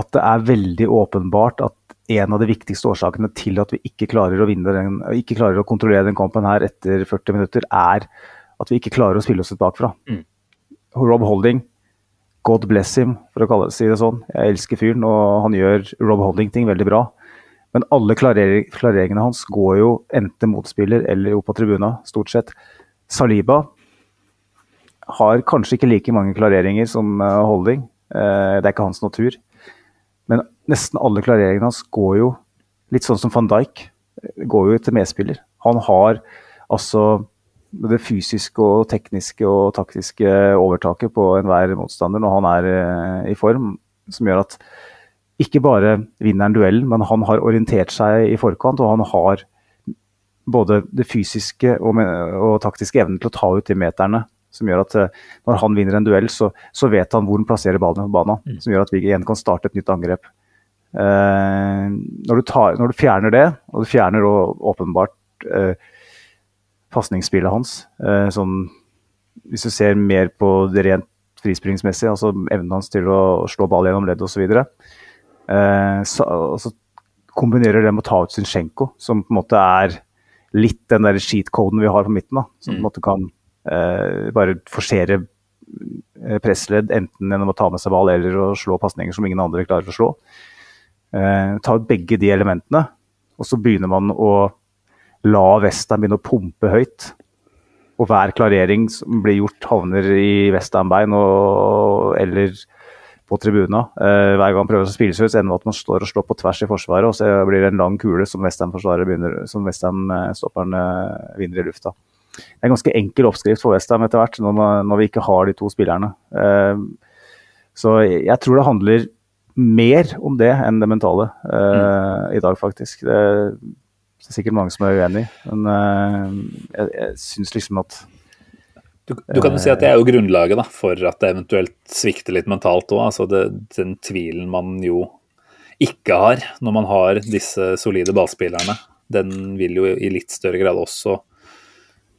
at det er veldig åpenbart at en av de viktigste årsakene til at vi ikke klarer å, den, ikke klarer å kontrollere den kampen her etter 40 minutter, er at vi ikke klarer å spille oss ut bakfra. Mm. Rob Holding, God bless him, for å kalle det, si det sånn. Jeg elsker fyren, og han gjør Rob Holding-ting veldig bra. Men alle klareringene hans går jo enten motspiller eller jo på tribuna, stort sett. Saliba har kanskje ikke like mange klareringer som eh, Holding. Eh, det er ikke hans natur. Men nesten alle klareringene hans går jo litt sånn som van Dijk. Går jo til medspiller. Han har altså det fysiske og tekniske og taktiske overtaket på enhver motstander når han er eh, i form, som gjør at ikke bare vinner han duellen, men han har orientert seg i forkant, og han har både det fysiske og, og taktiske evnen til å ta ut de meterne som gjør at eh, når han vinner en duell, så, så vet han hvor han plasserer ballen på banen. Mm. Som gjør at vi igjen kan starte et nytt angrep. Eh, når, du tar, når, du fjerner det, og du fjerner åpenbart eh, pasningsspillet hans eh, sånn, Hvis du ser mer på det rent frispringsmessige, altså evnen hans til å slå ball gjennom ledd osv., eh, så, så kombinerer det med å ta ut Zinchenko, som på en måte er litt den der sheet-coden vi har på midten. da, Som på en mm. måte kan eh, bare forsere eh, pressledd, enten gjennom å ta med seg ball eller å slå pasninger som ingen andre klarer å slå. Eh, ta ut begge de elementene, og så begynner man å la Westham begynne å pumpe høyt. Og hver klarering som blir gjort, havner i Westham-bein eller på tribuna. Eh, hver gang han prøver å spille seg ut, ender med at man står og slår på tvers i forsvaret, og så blir det en lang kule som Westham-stopperen eh, vinner i lufta det er en ganske enkel oppskrift for Westham etter hvert, når, når, vi ikke har de to spillerne. Eh, så jeg tror det handler mer om det enn det mentale mm. i dag, faktisk. Det, det, er sikkert mange som er uenig, men uh, jeg, jeg syns liksom at du, du, kan jo si at det er jo grunnlaget da, for at det eventuelt svikter litt mentalt òg. Altså den tvilen man jo ikke har når man har disse solide ballspillerne. Den vil jo i litt større grad også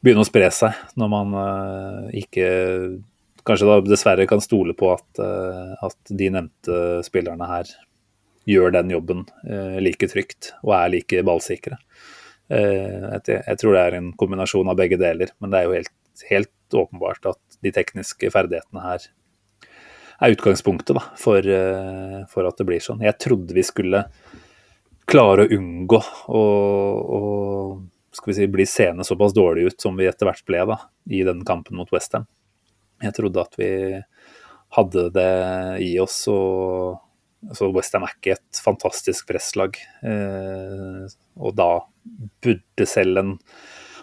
begynne å spre seg når man uh, ikke kanskje da dessverre kan stole på at, uh, at, de nevnte spillerne her gjør den jobben uh, like trygt og er like ballsikre. Jeg, jeg, tror det er en kombinasjon av begge deler, men det er jo helt, helt åpenbart at de tekniske ferdighetene her er utgangspunktet da, for, for, at det blir sånn. Jeg trodde vi skulle klare å unngå å vi si, bli seende såpass dårlig ut som vi etter hvert ble da, i den kampen mot Westham. Jeg trodde at vi hadde det i oss. og altså Westham er ikke et fantastisk presslag. Eh, og da burde selv en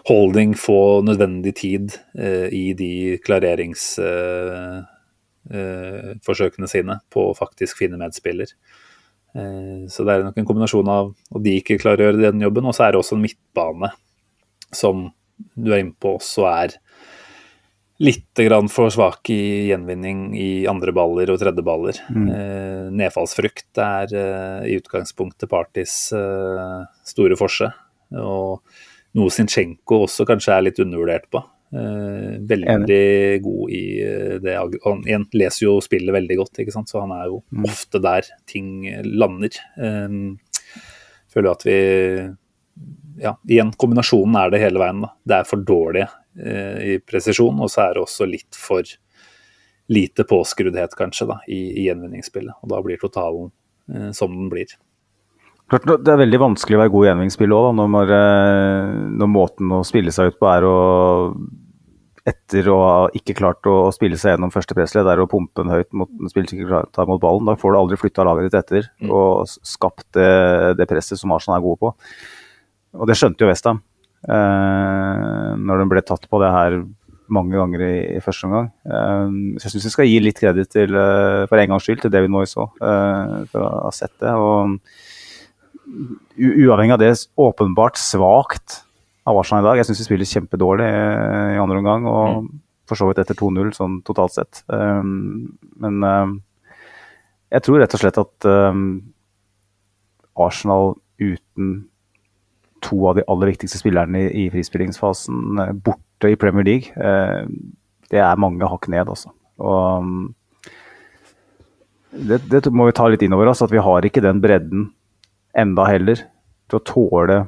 holding få nødvendig tid eh, i de klareringsforsøkene eh, eh sine på å faktisk finne medspiller. Eh, så det er nok en kombinasjon av at de ikke klarer å gjøre den jobben, og så er det også en midtbane som du er inne på også er litt for svak i gjenvinning i andre baller og tredjeballer. Mm. Eh, nedfallsfrykt er eh, i utgangspunktet Partys eh, store forse. Og noe Zinchenko også kanskje er litt undervurdert på. Eh, veldig god i eh, det Han leser jo spillet veldig godt, ikke sant? så han er jo mm. ofte der ting lander. Eh, føler at vi ja, igjen, kombinasjonen er det hele veien. Da. Det er for dårlig i presisjon, og så er det også litt for lite påskruddhet, kanskje, da, i, i gjenvinningsspillet. Og da blir totalen eh, som den blir. Det er veldig vanskelig å være god i gjenvinningsspill òg, når, når, måten å spille seg ut på er å etter å ha ikke klart å spille seg gjennom første pressledd, er å pumpe den høyt mot spiller mot ballen. Da får du aldri flytta laget ditt etter mm. og skapt det, det, presset som Arsenal er gode på. Og det skjønte jo Westham eh, når den ble tatt på det her mange ganger i, i første omgang. Eh, så jeg syns vi skal gi litt kreditt til, uh, for en gangs skyld til David Moyes òg, eh, for å ha sett det. Og uavhengig av det, åpenbart svakt av Arsenal i dag. Jeg syns vi spiller kjempedårlig i andre omgang, og mm. for så vidt etter 2-0 sånn totalt sett. Um, men um, jeg tror rett og slett at um, Arsenal uten to av de aller viktigste spillerne i, frispillingsfasen borte i Premier League, det er mange hakk ned, altså. Og det, det, må vi ta litt inn over oss, at vi har ikke den bredden enda heller til å tåle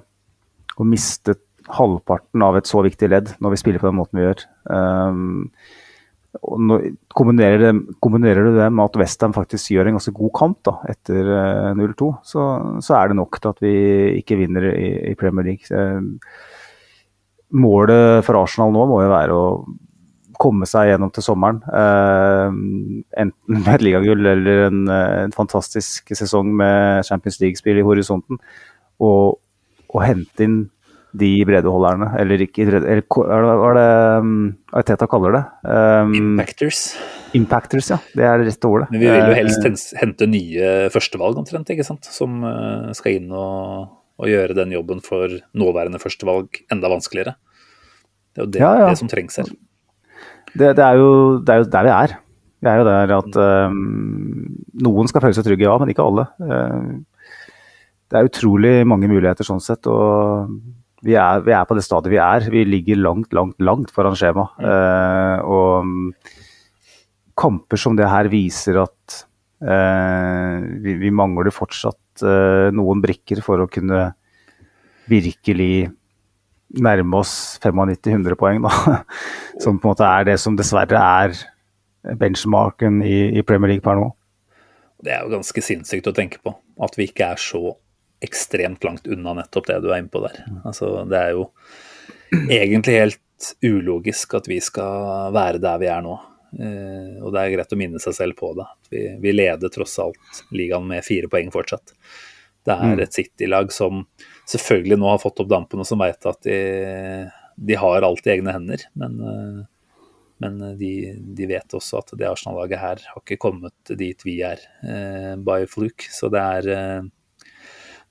å miste halvparten av et så viktig ledd når vi spiller på den måten vi gjør. Um, når, kombinerer, det, kombinerer, du det med at Westham faktisk gjør en ganske god kamp da, etter uh, 0-2, så, så, er det nok til at vi ikke vinner i, i Premier League. Så, målet for Arsenal nå må jo være å komme seg gjennom til sommeren. Uh, enten med et ligagull eller en, en, fantastisk sesong med Champions League-spill i horisonten. Og, og hente inn de breddeholderne, eller ikke eller, Hva er det um, kaller det? Um, impactors. Impactors, ja. Det er det rette ordet. Men vi vil jo helst uh, hente nye førstevalg, omtrent, ikke sant? som skal inn og, og, gjøre den jobben for nåværende førstevalg enda vanskeligere. Det er jo det, ja, ja. det som trengs her. Det, det, er jo, det, er jo, der vi er. Vi er jo der at um, noen skal føle seg trygge, ja, men ikke alle. Uh, det er utrolig mange muligheter sånn sett. og vi er, vi er, på det stadiet vi er. Vi ligger langt, langt, langt foran skjema. Uh, og kamper som det her viser at uh, vi, vi, mangler fortsatt uh, noen brikker for å kunne virkelig nærme oss 95-100 poeng, da. Som på en måte er det som dessverre er benchmarken i, i Premier League per nå. Det er jo ganske sinnssykt å tenke på. At vi ikke er så ekstremt langt unna nettopp det du er inne på der. Altså, det er jo egentlig helt ulogisk at vi skal være der vi er nå. Eh, og det er greit å minne seg selv på det. Vi, vi leder tross alt ligaen med fire poeng fortsatt. Det er mm. et City-lag som selvfølgelig nå har fått opp dampen, og som veit at de, de, har alt i egne hender. Men, eh, men de, de, vet også at det Arsenal-laget her har ikke kommet dit vi er eh, by fluke. Så det er eh,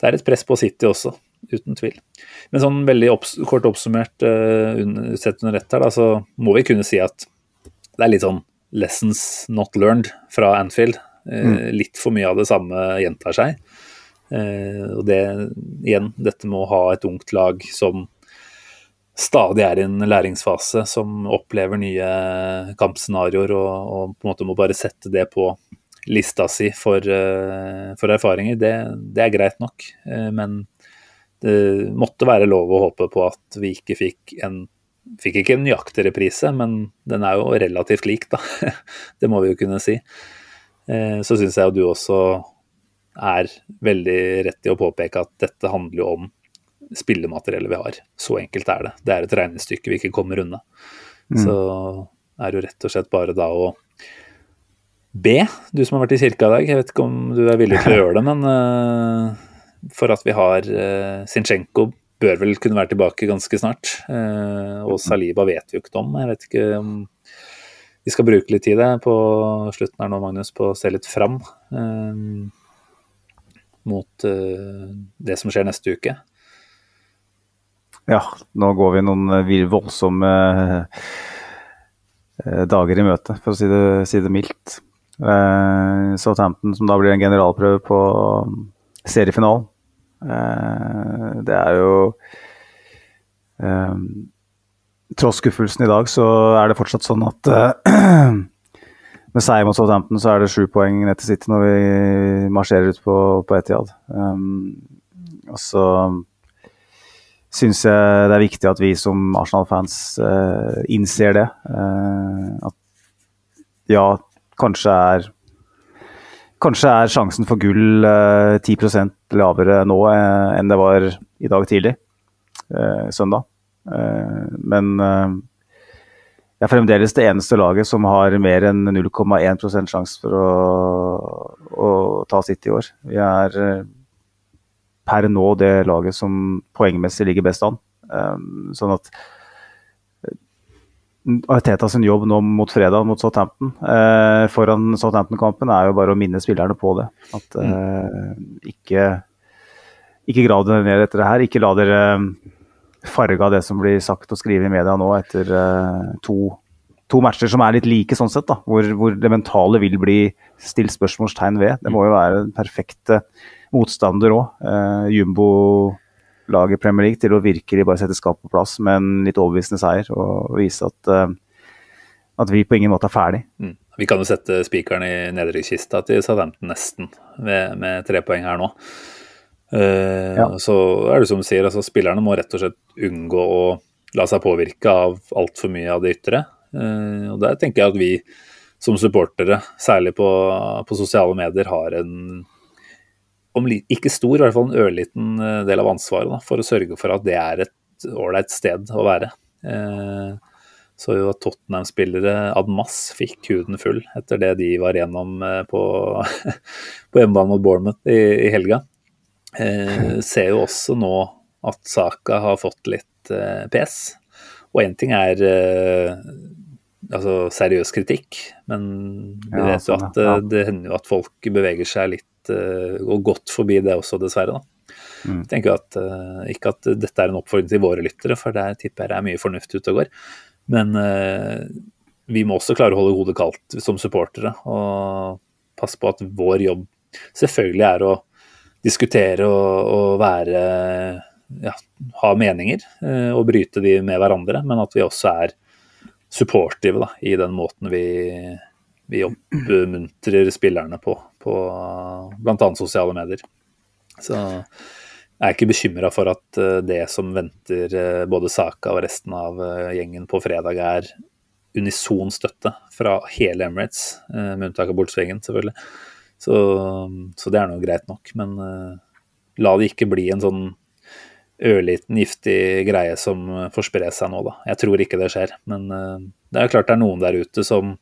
det er et press på City også, uten tvil. Men sånn veldig opps kort oppsummert uh, sett under ett her, da, så må vi kunne si at det er litt sånn lessons not learned fra Anfield. Mm. Litt for mye av det samme gjentar seg. Uh, og det igjen, dette med å ha et ungt lag som stadig er i en læringsfase, som opplever nye kampscenarioer og, og på en måte må bare sette det på lista si for, eh, for erfaringer, det, det, er greit nok. Eh, men det måtte være lov å håpe på at vi ikke fikk en Fikk ikke en nøyaktig reprise, men den er jo relativt lik, da. Det må vi jo kunne si. Eh, så syns jeg jo du også er veldig rett i å påpeke at dette handler jo om spillemateriellet vi har. Så enkelt er det. Det er et regnestykke vi ikke kommer unna. Mm. Så er det jo rett og slett bare da å be, du som har vært i kirka i dag. Jeg vet ikke om du er villig til å gjøre det, men uh, for at vi har uh, Sinchenko bør vel kunne være tilbake ganske snart. Uh, og Saliba vet vi jo ikke om. Jeg vet ikke om vi skal bruke litt tid på slutten her nå, Magnus, på å se litt fram mot det som skjer neste uke. Ja, nå går vi noen voldsomme dager i møte, for å si det, si det mildt. Uh, Southampton som da blir en generalprøve på seriefinalen. Uh, det er jo um, Tross skuffelsen i dag, så er det fortsatt sånn at med seier mot Southampton så er det sju poeng ned til City når vi marsjerer ut på, på Etiad. Um, og så syns jeg det er viktig at vi som Arsenal-fans uh, innser det. Uh, at ja, kanskje er Kanskje er sjansen for gull uh, 10 lavere nå eh, enn det var i dag tidlig, eh, søndag. Eh, men eh, det er fremdeles det eneste laget som har mer enn 0,1% sjanse for å, å, ta sitt i år. Vi er eh, per nå det laget som poengmessig ligger best an. sånn at Arteta sin jobb nå mot fredag mot Southampton eh, foran Southampton-kampen er jo bare å minne spillerne på det. At mm. eh, ikke, ikke grav dere ned etter det her. Ikke la dere eh, farge av det som blir sagt og skrevet i media nå etter eh, to, to, matcher som er litt like, sånn sett. da, hvor, hvor, det mentale vil bli stilt spørsmålstegn ved. Det må jo være den perfekte motstander òg. Eh, Jumbo laget Premier League til å virkelig bare sette skapet på plass med en litt overbevisende seier og vise at, uh, at vi på ingen måte er ferdig. Mm. Vi kan jo sette spikeren i nedrykkskista til Southampton nesten, med, med tre poeng her nå. Uh, ja. Så er det som du sier, altså spillerne må rett og slett unngå å la seg påvirke av altfor mye av det ytre. Uh, og der tenker jeg at vi som supportere, særlig på, på sosiale medier, har en om ikke stor, i hvert fall en ørliten del av ansvaret da, for å sørge for at det er et ålreit sted å være. Uh, så jo at Tottenham-spillere ad masse fikk huden full etter det de var gjennom på, på hjemmebane mot Bournemouth i, i helga. Eh, ser jo også nå at saka har fått litt eh, pes. Og én ting er eh, altså seriøs kritikk, men vi ja, vet jo sånn, at ja. det hender jo at folk beveger seg litt uh, og godt forbi det også, dessverre. da. Mm. Jeg tenker at, uh, Ikke at dette er en oppfordring til våre lyttere, for der tipper jeg det er mye fornuft ute og går. Men vi må også klare å holde hodet kaldt som supportere og passe på at vår jobb selvfølgelig er å diskutere og, og være ja, ha meninger eh, og bryte de med hverandre, men at vi også er supportive da, i den måten vi, vi oppmuntrer spillerne på, på bl.a. sosiale medier. Så jeg er ikke bekymra for at eh, det som venter eh, både Saka og resten av gjengen på fredag, er unison støtte fra hele Emirates, med unntak av Bolsvingen, selvfølgelig. Så, så det er nå greit nok. Men uh, la det ikke bli en sånn ørliten giftig greie som får spre seg nå, da. Jeg tror ikke det skjer. Men uh, det er klart det er noen der ute som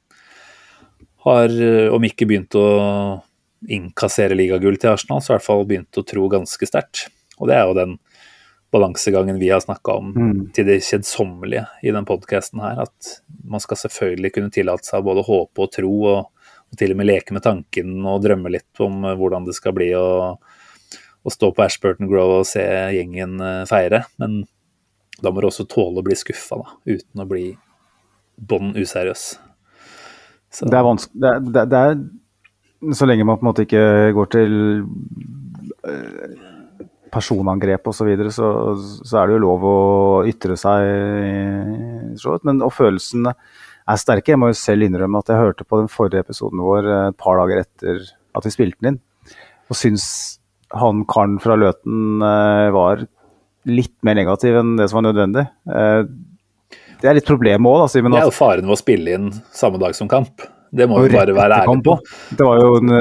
har, om ikke begynt å innkassere ligagull til Arsenal, så i hvert fall begynt å tro ganske sterkt. Og det er jo den balansegangen vi har snakka om mm. til det kjedsommelige i den podkasten her. At man skal selvfølgelig kunne tillate seg både håpe og tro og til og med leke med tanken og drømme litt om eh, hvordan det skal bli å, å stå på Ashburton Grove og se gjengen eh, feire. Men da må du også tåle å bli skuffa, uten å bli bånn useriøs. Så. Det er vanskelig det, det, det, er Så lenge man på en måte ikke går til eh, personangrep osv., så, videre, så så er det jo lov å ytre seg. Men, og følelsene er sterke. Jeg må jo selv innrømme at jeg hørte på den forrige episoden vår eh, et par dager etter at vi spilte den inn, og syns han karen fra Løten eh, var litt mer negativ enn det som var nødvendig. Eh, det er litt problemet òg, da, Simen. Det er jo faren ved å spille inn samme dag som kamp. Det må vi bare være ærlige på. Det var jo en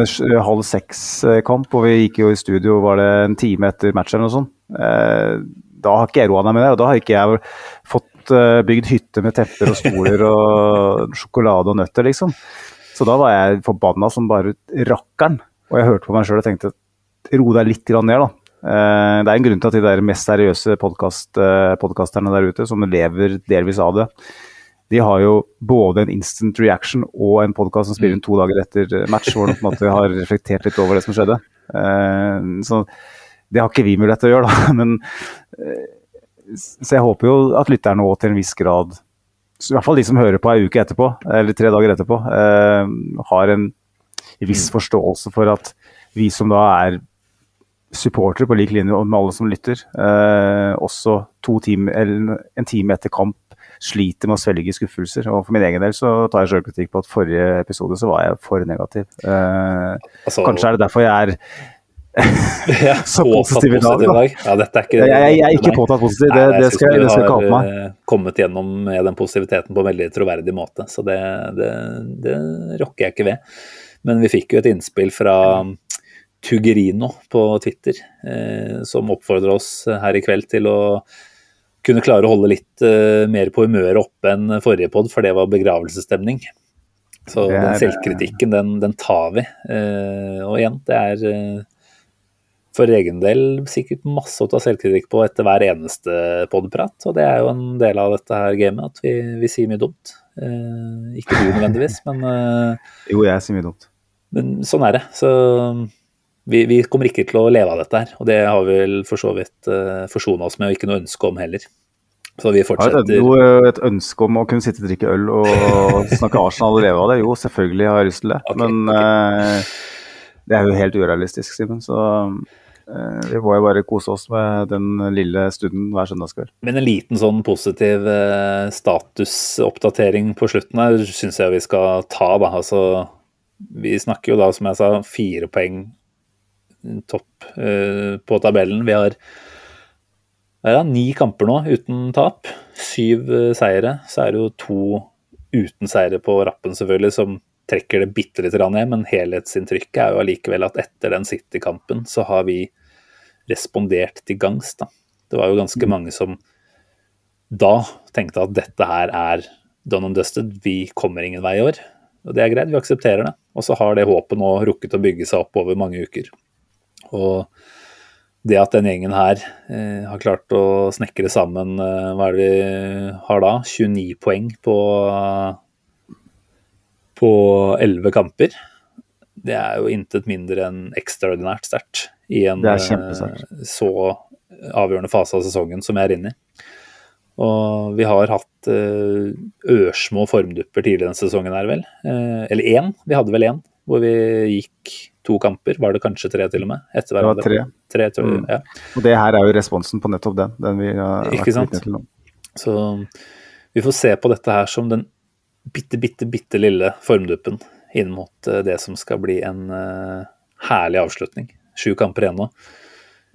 halv seks-kamp, og vi gikk jo i studio var det en time etter matchen eller noe sånt. Da har ikke jeg roa meg med det, og da har ikke jeg fått Eh, bygd hytte med tepper og stoler og sjokolade og nøtter, liksom. Så da var jeg forbanna som bare rakkeren. Og jeg hørte på meg sjøl og tenkte ro deg litt ned, da. Eh, det er en grunn til at de der mest seriøse podcast, eh, podkasterne der ute, som lever delvis av det, de har jo både en instant reaction og en podkast som spiller inn to dager etter match, hvor de på en måte har reflektert litt over det som skjedde. Så det har ikke vi mulighet til å gjøre, da. Men så jeg håper jo at lytterne òg til en viss grad, i hvert fall de som hører på ei uke etterpå, eller tre dager etterpå, eh, har en viss mm. forståelse for at vi som da er supportere på lik linje med alle som lytter, eh, også time, en time etter kamp sliter med å svelge skuffelser. Og for min egen del så tar jeg sjølkritikk på at forrige episode så var jeg for negativ. Eh, altså, kanskje er det derfor jeg er så positiv i dag. Da. Ja, dette er ikke, jeg, jeg, jeg er ikke påtatt positiv, det, det, skal, det skal jeg på meg. Eh, kommet gjennom med den positiviteten på en veldig troverdig måte, så det, det, det rokker jeg ikke ved. Men vi fikk jo et innspill fra Tugerino på Twitter, eh, som oppfordrer oss her i kveld til å kunne klare å holde litt eh, mer på humøret oppe enn forrige pod, for det var begravelsesstemning. Så den selvkritikken, den, den tar vi. Eh, og igjen, det er eh, for egen del sikkert masse å ta selvkritikk på etter hver eneste podprat. Og det er jo en del av dette her gamet, at vi, vi sier mye dumt. Eh, ikke du nødvendigvis, men eh, Jo, jeg sier mye dumt. Men sånn er det. Så vi, vi, kommer ikke til å leve av dette her. Og det har vi vel for så vidt eh, forsona oss med, og ikke noe ønske om heller. Så vi fortsetter. Du et ønske om å kunne sitte og drikke øl og snakke Arsenal og leve av det? Jo, selvfølgelig har jeg lyst til det. Okay, men okay. Eh, det er jo helt urealistisk, Simen. Så Eh, vi må jo bare kose oss med den lille stunden hver søndagskveld. Men en liten sånn positiv eh, statusoppdatering på slutten her syns jeg vi skal ta. da, altså Vi snakker jo da, som jeg sa, fire poeng topp uh, på tabellen. Vi har ja, ni kamper nå uten tap. Syv seire. Så er det jo to uten seire på rappen, selvfølgelig, som trekker det bitte litt ned. Men helhetsinntrykket er jo allikevel at etter den City-kampen så har vi respondert til gangs. da. Det var jo ganske mm. mange som da tenkte at dette her er done and dusted, vi kommer ingen vei i år. Og det er greit, vi aksepterer det. Og så har det håpet nå rukket å bygge seg opp over mange uker. Og det at den gjengen her eh, har klart å snekre sammen eh, Hva er det vi har da? 29 poeng på, på 11 kamper. Det er jo intet mindre enn ekstraordinært sterkt i en eh, så avgjørende fase av sesongen som jeg er inne i. Og vi har hatt uh, ørsmå formdupper tidligere denne sesongen her, vel. Uh, eller én. Vi hadde vel én hvor vi gikk to kamper. Var det kanskje tre til og med? Etter hverandre. Det var tre. tre mm. ja. Og det her er jo responsen på nettopp den. den vi har Ikke sant. Så vi får se på dette her som den bitte, bitte, bitte lille formduppen inn mot uh, det som skal bli en herlig avslutning. Sju kamper igjen nå.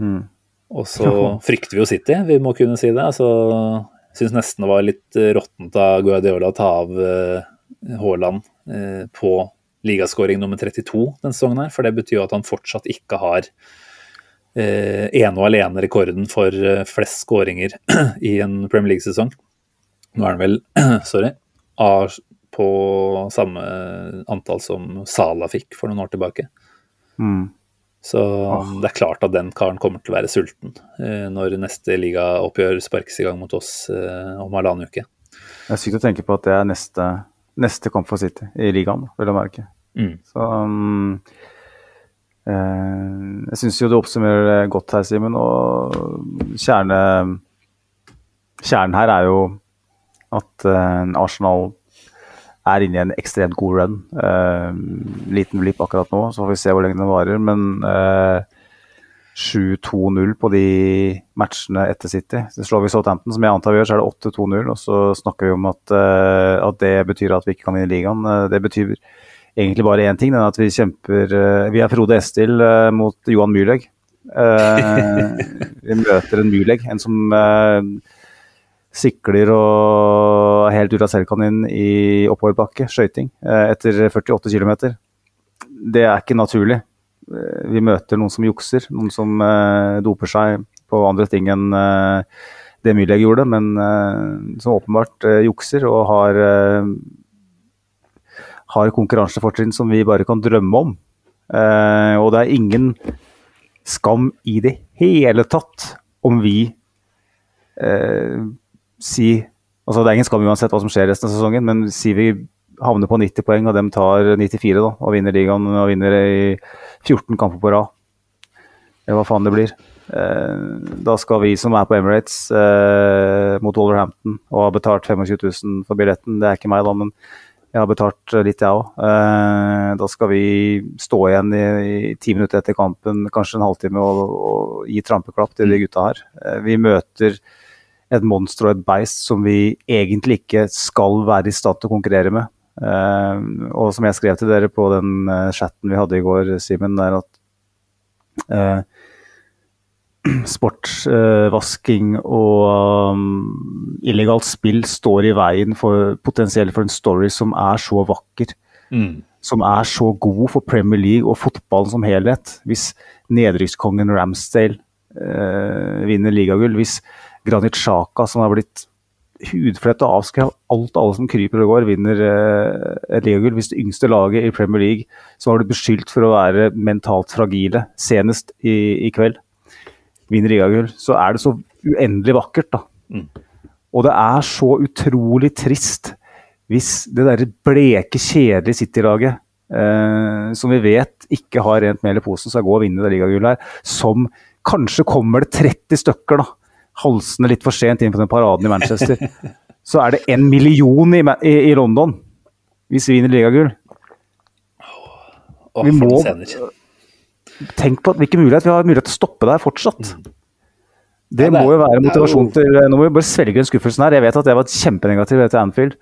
Mm. Og så frykter vi jo City, vi må kunne si det. altså Syns nesten det var litt eh, råttent av Guardiola å ta av Haaland uh, uh, på ligaskåring nummer 32 denne sesongen. her, For det betyr jo at han fortsatt ikke har eh, ene og alene rekorden for flest skåringer i en Premier League-sesong. Nå er han vel sorry, på samme antall som Sala fikk for noen år tilbake. Mm. Så oh. det er klart at den karen kommer til å være sulten eh, når neste ligaoppgjør sparkes i gang mot oss eh, om halvannen uke. Det er sykt å tenke på at det er neste, neste kamp for City i ligaen, vil jeg merke. Mm. Så um, eh, Jeg syns jo du oppsummerer det godt her, Simen. Og kjerne, kjernen her er jo at uh, Arsenal er inne i en ekstremt god run. Uh, liten blipp akkurat nå, så får vi se hvor lenge den varer. Men uh, eh, 7-2-0 på de matchene etter City. Så slår vi Southampton, som jeg antar vi gjør, så er det 8-2-0. Og så snakker vi om at, at, det betyr at vi ikke kan vinne ligaen. det betyr egentlig bare én ting, den at vi kjemper Vi er Frode Estil mot Johan Myrleg. vi møter en Myrleg, en som sikler og helt ut av i oppoverbakke, skøyting, eh, etter 48 km. Det er ikke naturlig. Eh, vi møter noen som jukser, noen som uh, doper seg på andre ting enn det Myrleg gjorde, men som åpenbart jukser og har, har konkurransefortrinn som vi bare kan drømme om. og det er ingen skam i det hele tatt om vi si altså Det er ingen skam uansett hva som skjer resten av sesongen, men si vi havner på 90 poeng, og dem tar 94 da, og vinner ligaen og vinner i 14 kamper på rad, eller hva faen det blir. Eh, da skal vi som er på Emirates eh, mot Wolverhampton og har betalt 25 000 for billetten, det er ikke meg da, men jeg har betalt litt, jeg òg. Eh, da skal vi stå igjen i, ti minutter etter kampen, kanskje en halvtime, og, og gi trampeklapp til de gutta her. Eh, vi møter et monster og et beist som vi egentlig ikke skal være i stand til å konkurrere med. Uh, og som jeg skrev til dere på den uh, chatten vi hadde i går, Simen, er at uh, sportsvasking og um, illegalt spill står i veien for potensielt for en story som er så vakker. Mm. Som er så god for Premier League og fotballen som helhet. Hvis nedrykkskongen Ramsdale vinner ligagull, hvis Granit Sjaka, som har blitt hudfletta og avskrevet alt alle som kryper og går, vinner eh, et. Hvis det yngste laget i Premier League, som har blitt beskyldt for å være mentalt fragile, senest i, i kveld, vinner ligagull, så er det så uendelig vakkert, da. Mm. Og det er så utrolig trist hvis det derre bleke, kjedelige City-laget, eh, som vi vet ikke har rent mel i posen, skal gå og vinne det ligagullet her, som kanskje kommer det 30 stykker, da halsende litt for sent inn på den paraden i Manchester, så er det en million i, i, i London hvis vi vinner ligagull. vi må Tenk på hvilken mulighet vi har mulighet til å stoppe der fortsatt. Mm. Det, ja, det må jo være motivasjon til Nå må vi bare svelge den skuffelsen her. Jeg vet at jeg var kjempenegativ etter Anfield.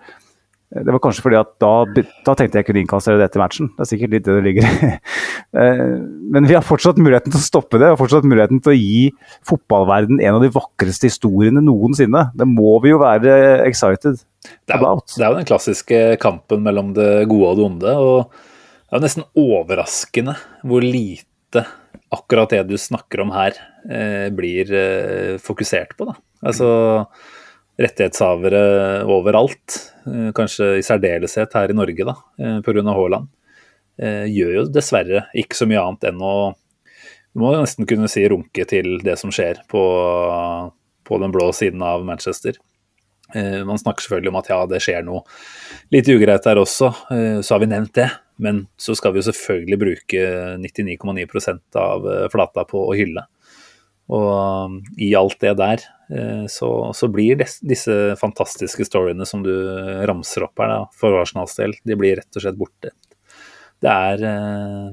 Det var kanskje fordi at da, da tenkte jeg kunne innkassere det etter matchen. Det er sikkert litt det det ligger i. Men vi har fortsatt muligheten til å stoppe det, Vi har fortsatt muligheten til å gi fotballverden en av de vakreste historiene noensinne. Det må vi jo være excited det er, about. Det er jo den klassiske kampen mellom det gode og det onde. og Det er jo nesten overraskende hvor lite akkurat det du snakker om her, eh, blir eh, fokusert på. Da. Altså rettighetshavere overalt, eh, kanskje i særdeleshet her i Norge da, pga. Haaland, gjør jo dessverre ikke så mye annet enn å Du må nesten kunne si runke til det som skjer på, på den blå siden av Manchester. Man snakker selvfølgelig om at ja, det skjer noe litt ugreit der også, så har vi nevnt det. Men så skal vi jo selvfølgelig bruke 99,9 av eh, flata på å hylle. Og um, i alt det der, eh, så, så blir disse fantastiske storyene som du ramser opp her da, for Arsenals del, de blir rett og slett borte. Det er, eh,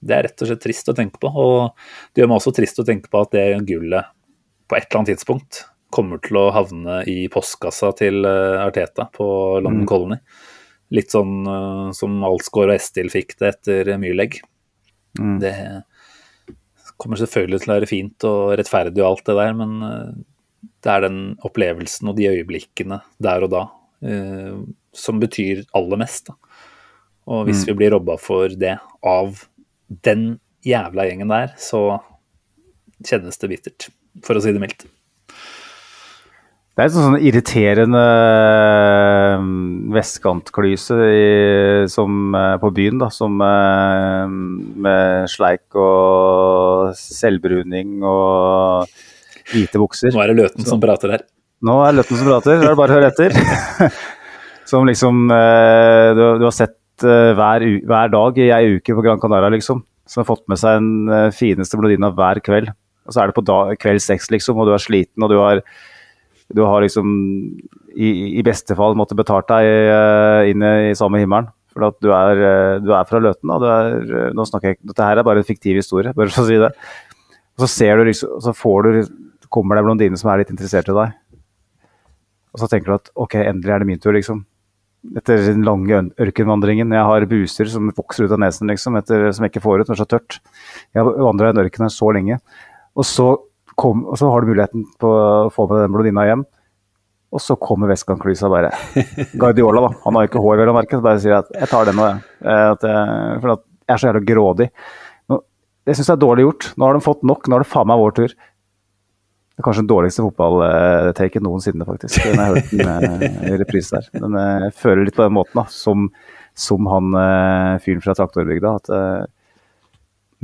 det er rett og slett trist å tenke på. Og det gjør meg også trist å tenke på at det gullet på et eller annet tidspunkt kommer til å havne i postkassa til Arteta på London mm. Colony. Litt sånn som Alsgaard og Estil fikk det etter Myrlegg. Mm. Det kommer selvfølgelig til å være fint og rettferdig og alt det der, men uh, det er den opplevelsen og de øyeblikkene der og da eh, som betyr aller mest. Da. Og hvis mm. vi blir robba for det av den jævla gjengen der, så kjennes det bittert, for å si det mildt. Det er en sånn irriterende vestkantklyse vestkantklyse som, eh, på byen, da, som eh, med sleik og selvbruning og hvite bukser. Nå er det Løten som prater her. Nå er det Løten som prater, da er det bare å høre etter. som liksom du, du har sett hver, hver, dag i ei uke på Gran Canaria, liksom. Som har fått med seg den fineste blondina hver kveld. Og så er det på dag, kveld seks, liksom, og du er sliten og du har du har liksom i, i beste fall måttet betalt deg uh, inn i samme himmelen. For at du er, uh, du er fra Løten. Du er, uh, nå snakker jeg, dette her er bare en fiktiv historie, bare for å si det. Og så ser du liksom, så får du, kommer det en blondine som er litt interessert i deg. Og så tenker du at ok, endelig er det min tur, liksom. Etter den lange ørkenvandringen. Jeg har buser som vokser ut av nesen, liksom, etter, som jeg ikke får ut, det er så tørt. Jeg har vandra den ørkenen så lenge. Og så kom, og så har du muligheten på å få med den blondina hjem. Og så kommer Westgang-klysa bare. Guardiola, da. Han har ikke hår, vel å merke. Så bare sier at jeg tar den nå, jeg. For at jeg er så jævla grådig. Nå, jeg syns det er dårlig gjort. Nå har de fått nok. Nå er det faen meg vår tur. Det er kanskje den dårligste fotballtaken noensinne, faktisk. Den har jeg hørt den eh, i reprise der. Men eh, jeg føler litt på den måten, da. Som, som han eh, fyren fra traktorbygda. At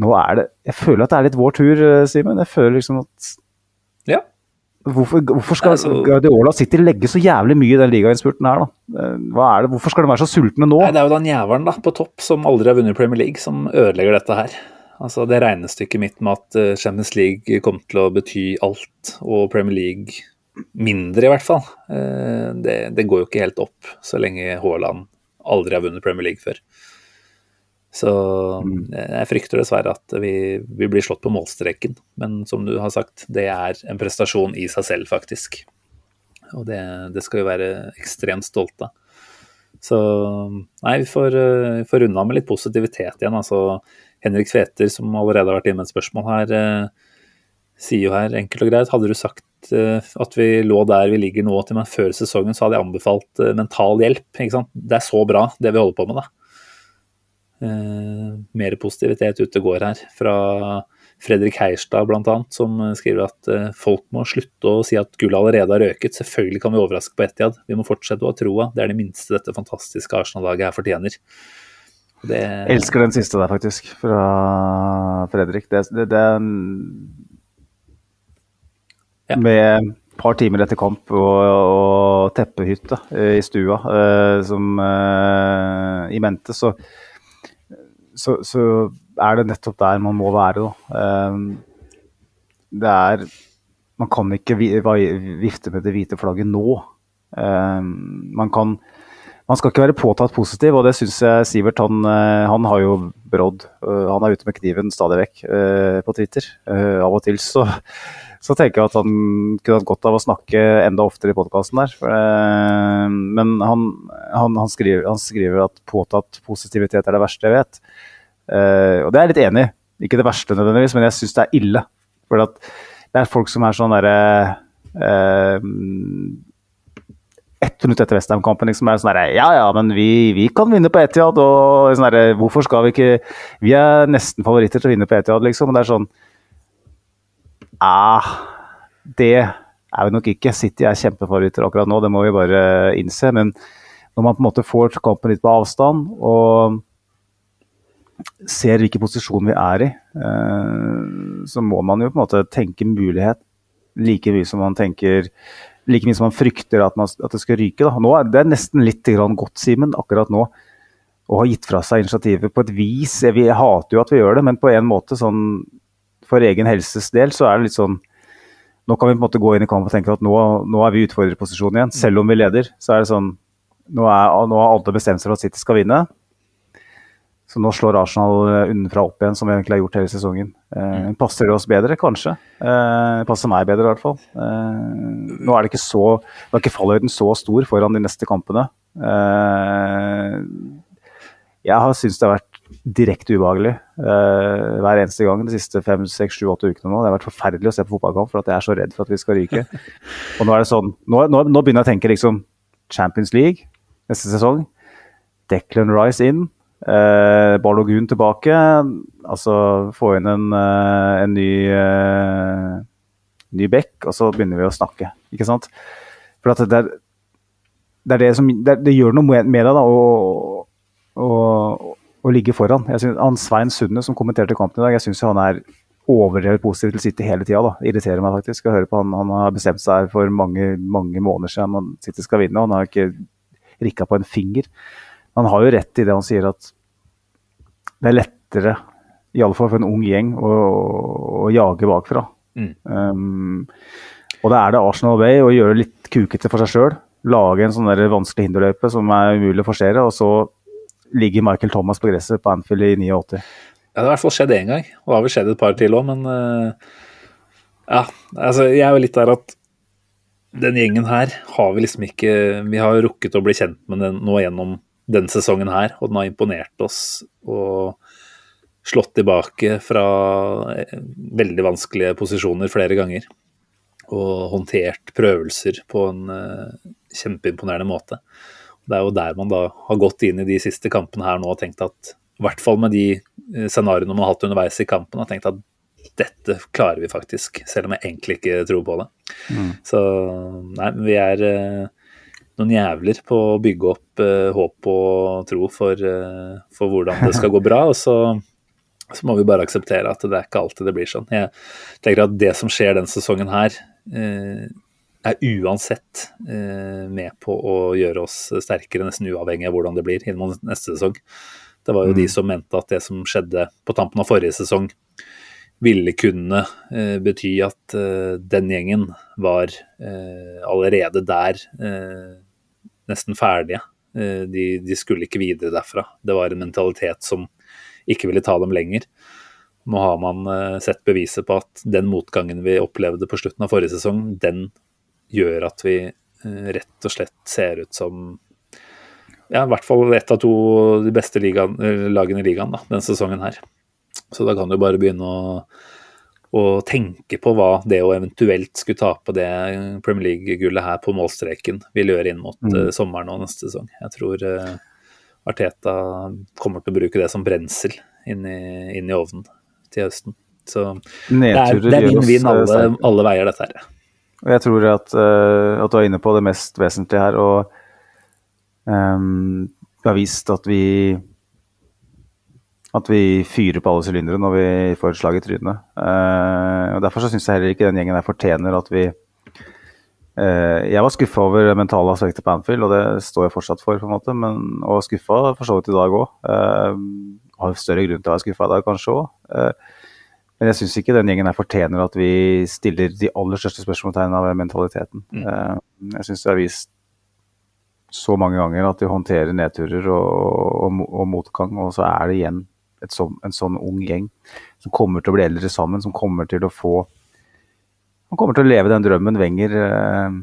nå er det Jeg føler at det er litt vår tur, eh, Simen. Jeg føler liksom at Ja. Hvorfor, hvorfor skal altså, Guardiola City legge så jævlig mye i den ligainnspurten her, da? Eh, det? Hvorfor skal de være så sultne nå? Nei, det er jo den jævelen da, på topp som aldri har vunnet Premier League, som ødelegger dette her. Altså Det regnestykket mitt med at eh, Champions League kommer til å bety alt, og Premier League mindre, i hvert fall, det, det går jo ikke helt opp så lenge Haaland aldri har vunnet Premier League før. Så mm. jeg frykter dessverre at vi, vi, blir slått på målstreken. Men som du har sagt, det er en prestasjon i seg selv, faktisk. Og det, det skal vi være ekstremt stolte av. Så nei, vi får, vi får runde med litt positivitet igjen. Altså, Henrik Tveter, som allerede har vært inne med et spørsmål her, eh, sier jo her enkelt og greit Hadde du sagt eh, at vi lå der vi ligger nå til meg før sesongen, så hadde jeg anbefalt mental hjelp. ikke sant? Det er så bra, det vi holder på med, da. Eh, mer positivitet ute går her. Fra Fredrik Heierstad bl.a., som skriver at eh, folk må slutte å si at gullet allerede har røket. Selvfølgelig kan vi overraske på Etiad. Vi må fortsette å ha troa. Det er det minste dette fantastiske Arsenal-laget her fortjener. Det... Jeg elsker den siste der, faktisk, fra Fredrik. Det, det, det ja. Med par timer etter kamp og, og teppehytte i stua eh, som i mente, så så, så, er det nettopp der man må være. da. det er Man kan ikke vifte med det hvite flagget nå. Um, man kan man skal ikke være påtatt positiv, og det syns jeg Sivert han, eh, han, har jo Brodd. han er ute med kniven stadig vekk på Twitter. av og til så, så, tenker jeg at han kunne hatt godt av å snakke enda oftere i podkasten der. men han, han, han, skriver, han, skriver, at påtatt positivitet er det verste jeg vet. og det er jeg litt enig i. Ikke det verste nødvendigvis, men jeg syns det er ille. For det er folk som er sånn derre ett minutt etter Westham-kampen liksom er sånn Ja, ja, men vi, vi kan vinne på Etiad. Og sånn der, hvorfor skal vi ikke Vi er nesten favoritter til å vinne på Etiad, liksom. Og det er sånn Ah, det er vi nok ikke. City er kjempefavoritter akkurat nå, det må vi bare innse. Men når man på en måte får kampen litt på avstand og ser hvilken posisjon vi er i, eh, så må man jo på en måte tenke mulighet like mye som man tenker like mye som man frykter at, man, at det skal ryke. Da. Nå er det nesten litt godt, Simen, akkurat nå å ha gitt fra seg initiativet på et vis. Vi hater jo at vi gjør det, men på en måte sånn for egen helses del så er det litt sånn Nå kan vi på en måte gå inn i kampen og tenke at nå, nå er vi i utfordrerposisjon igjen. Selv om vi leder, så er det sånn Nå, er, nå har alle bestemt seg for at City skal vinne. Så nå slår Arsenal eh, opp igjen, som vi egentlig har gjort hele sesongen. Eh, mm. Passer det oss bedre? Kanskje. Eh, passer meg bedre, i hvert fall. Eh, nå er det ikke så Nå er ikke fallhøyden så stor foran de neste kampene. Eh, jeg har syntes det har vært direkte ubehagelig eh, hver eneste gang de siste fem, seks, sju, åtte ukene nå. Det har vært forferdelig å se på fotballkamp for at jeg er så redd for at vi skal ryke. Og nå er det sånn Nå, nå, nå begynner jeg å tenke liksom Champions League neste sesong. Declan Rice inn. Eh, Balogun tilbake. Altså få inn en, eh, en ny, eh, ny bekk, og så begynner vi å snakke. Ikke sant? For at det, er, det, er det, som, det, det gjør noe med deg da, å, å, å, ligge foran. Jeg synes, han Svein Sunde som kommenterte kampen i dag, jeg syns han er overdrevet positiv til City hele tida. Irriterer meg faktisk å høre på han. Han har bestemt seg for mange, mange måneder siden at City skal vinne, og han har ikke rikka på en finger. Han har jo rett i det han sier, at det er lettere, i alle fall for en ung gjeng, å, å jage bakfra. Mm. Um, og da er det Arsenal Way å gjøre det litt kukete for seg sjøl. Lage en sånn der vanskelig hinderløype som er umulig å forsere, og så ligger Michael Thomas på gresset på Anfield i 89. Ja, det har i hvert fall skjedd én gang, og det har vel skjedd et par til òg, men uh, ja, altså jeg er jo litt der at den gjengen her har vi liksom ikke Vi har rukket å bli kjent med den nå gjennom denne sesongen her, og den har imponert oss og slått tilbake fra eh, veldig vanskelige posisjoner flere ganger. Og håndtert prøvelser på en uh, kjempeimponerende måte. Det er jo der man da har gått inn i de siste kampene her nå og tenkt at i hvert fall med de eh, scenarioene man har hatt underveis i kampen, har tenkt at dette klarer vi faktisk, selv om jeg egentlig ikke tror på det. Mm. Så nei, vi er noen jævler på å bygge opp uh, håp og tro for, uh, for, hvordan det skal gå bra. Og så, så, må vi bare akseptere at det er ikke alltid det blir sånn. Jeg tenker at det som skjer denne sesongen her, uh, er uansett med på å gjøre oss sterkere, nesten uavhengig av hvordan det blir inn mot neste sesong. Det var jo mm. de som mente at det som skjedde på tampen av forrige sesong, ville kunne eh, bety at eh, den gjengen var eh, allerede der nesten ferdige. Eh, de, de, skulle ikke videre derfra. Det var en mentalitet som ikke ville ta dem lenger. Nå har man eh, sett beviset på at den motgangen vi opplevde på slutten av forrige sesong, den gjør at vi eh, rett og slett ser ut som ja, i hvert fall ett av to de beste ligaen, lagene i ligaen da, denne sesongen her. Så da kan du bare begynne å og tenke på hva det å eventuelt skulle tape det Premier League-gullet her på målstreken vil gjøre inn mot mm. uh, sommeren og neste sesong. Jeg tror uh, Arteta kommer til å bruke det som brensel inn i, inn i ovnen til høsten. Så det er, det er vinn-vinn alle, alle, veier, dette her. Jeg tror at, uh, at, du er inne på det mest vesentlige her. og um, du har vist at vi at vi fyrer på alle sylindere når vi får et slag i trynet. Uh, og Derfor så syns jeg heller ikke den gjengen der fortjener at vi uh, Jeg var skuffa over det mentale aspektet på Anfield, og det står jeg fortsatt for. på en måte, men, Og skuffa for så vidt i dag òg. Uh, har større grunn til å være skuffa i dag, kanskje òg. men jeg syns ikke den gjengen her fortjener at vi stiller de aller største spørsmålstegnene av mentaliteten. Mm. jeg syns det har vist så mange ganger at de håndterer nedturer og, og, og, motgang, og så er det igjen sånn, en sånn ung gjeng som kommer til å bli eldre sammen, som kommer til å få Han kommer til å leve den drømmen Wenger eh,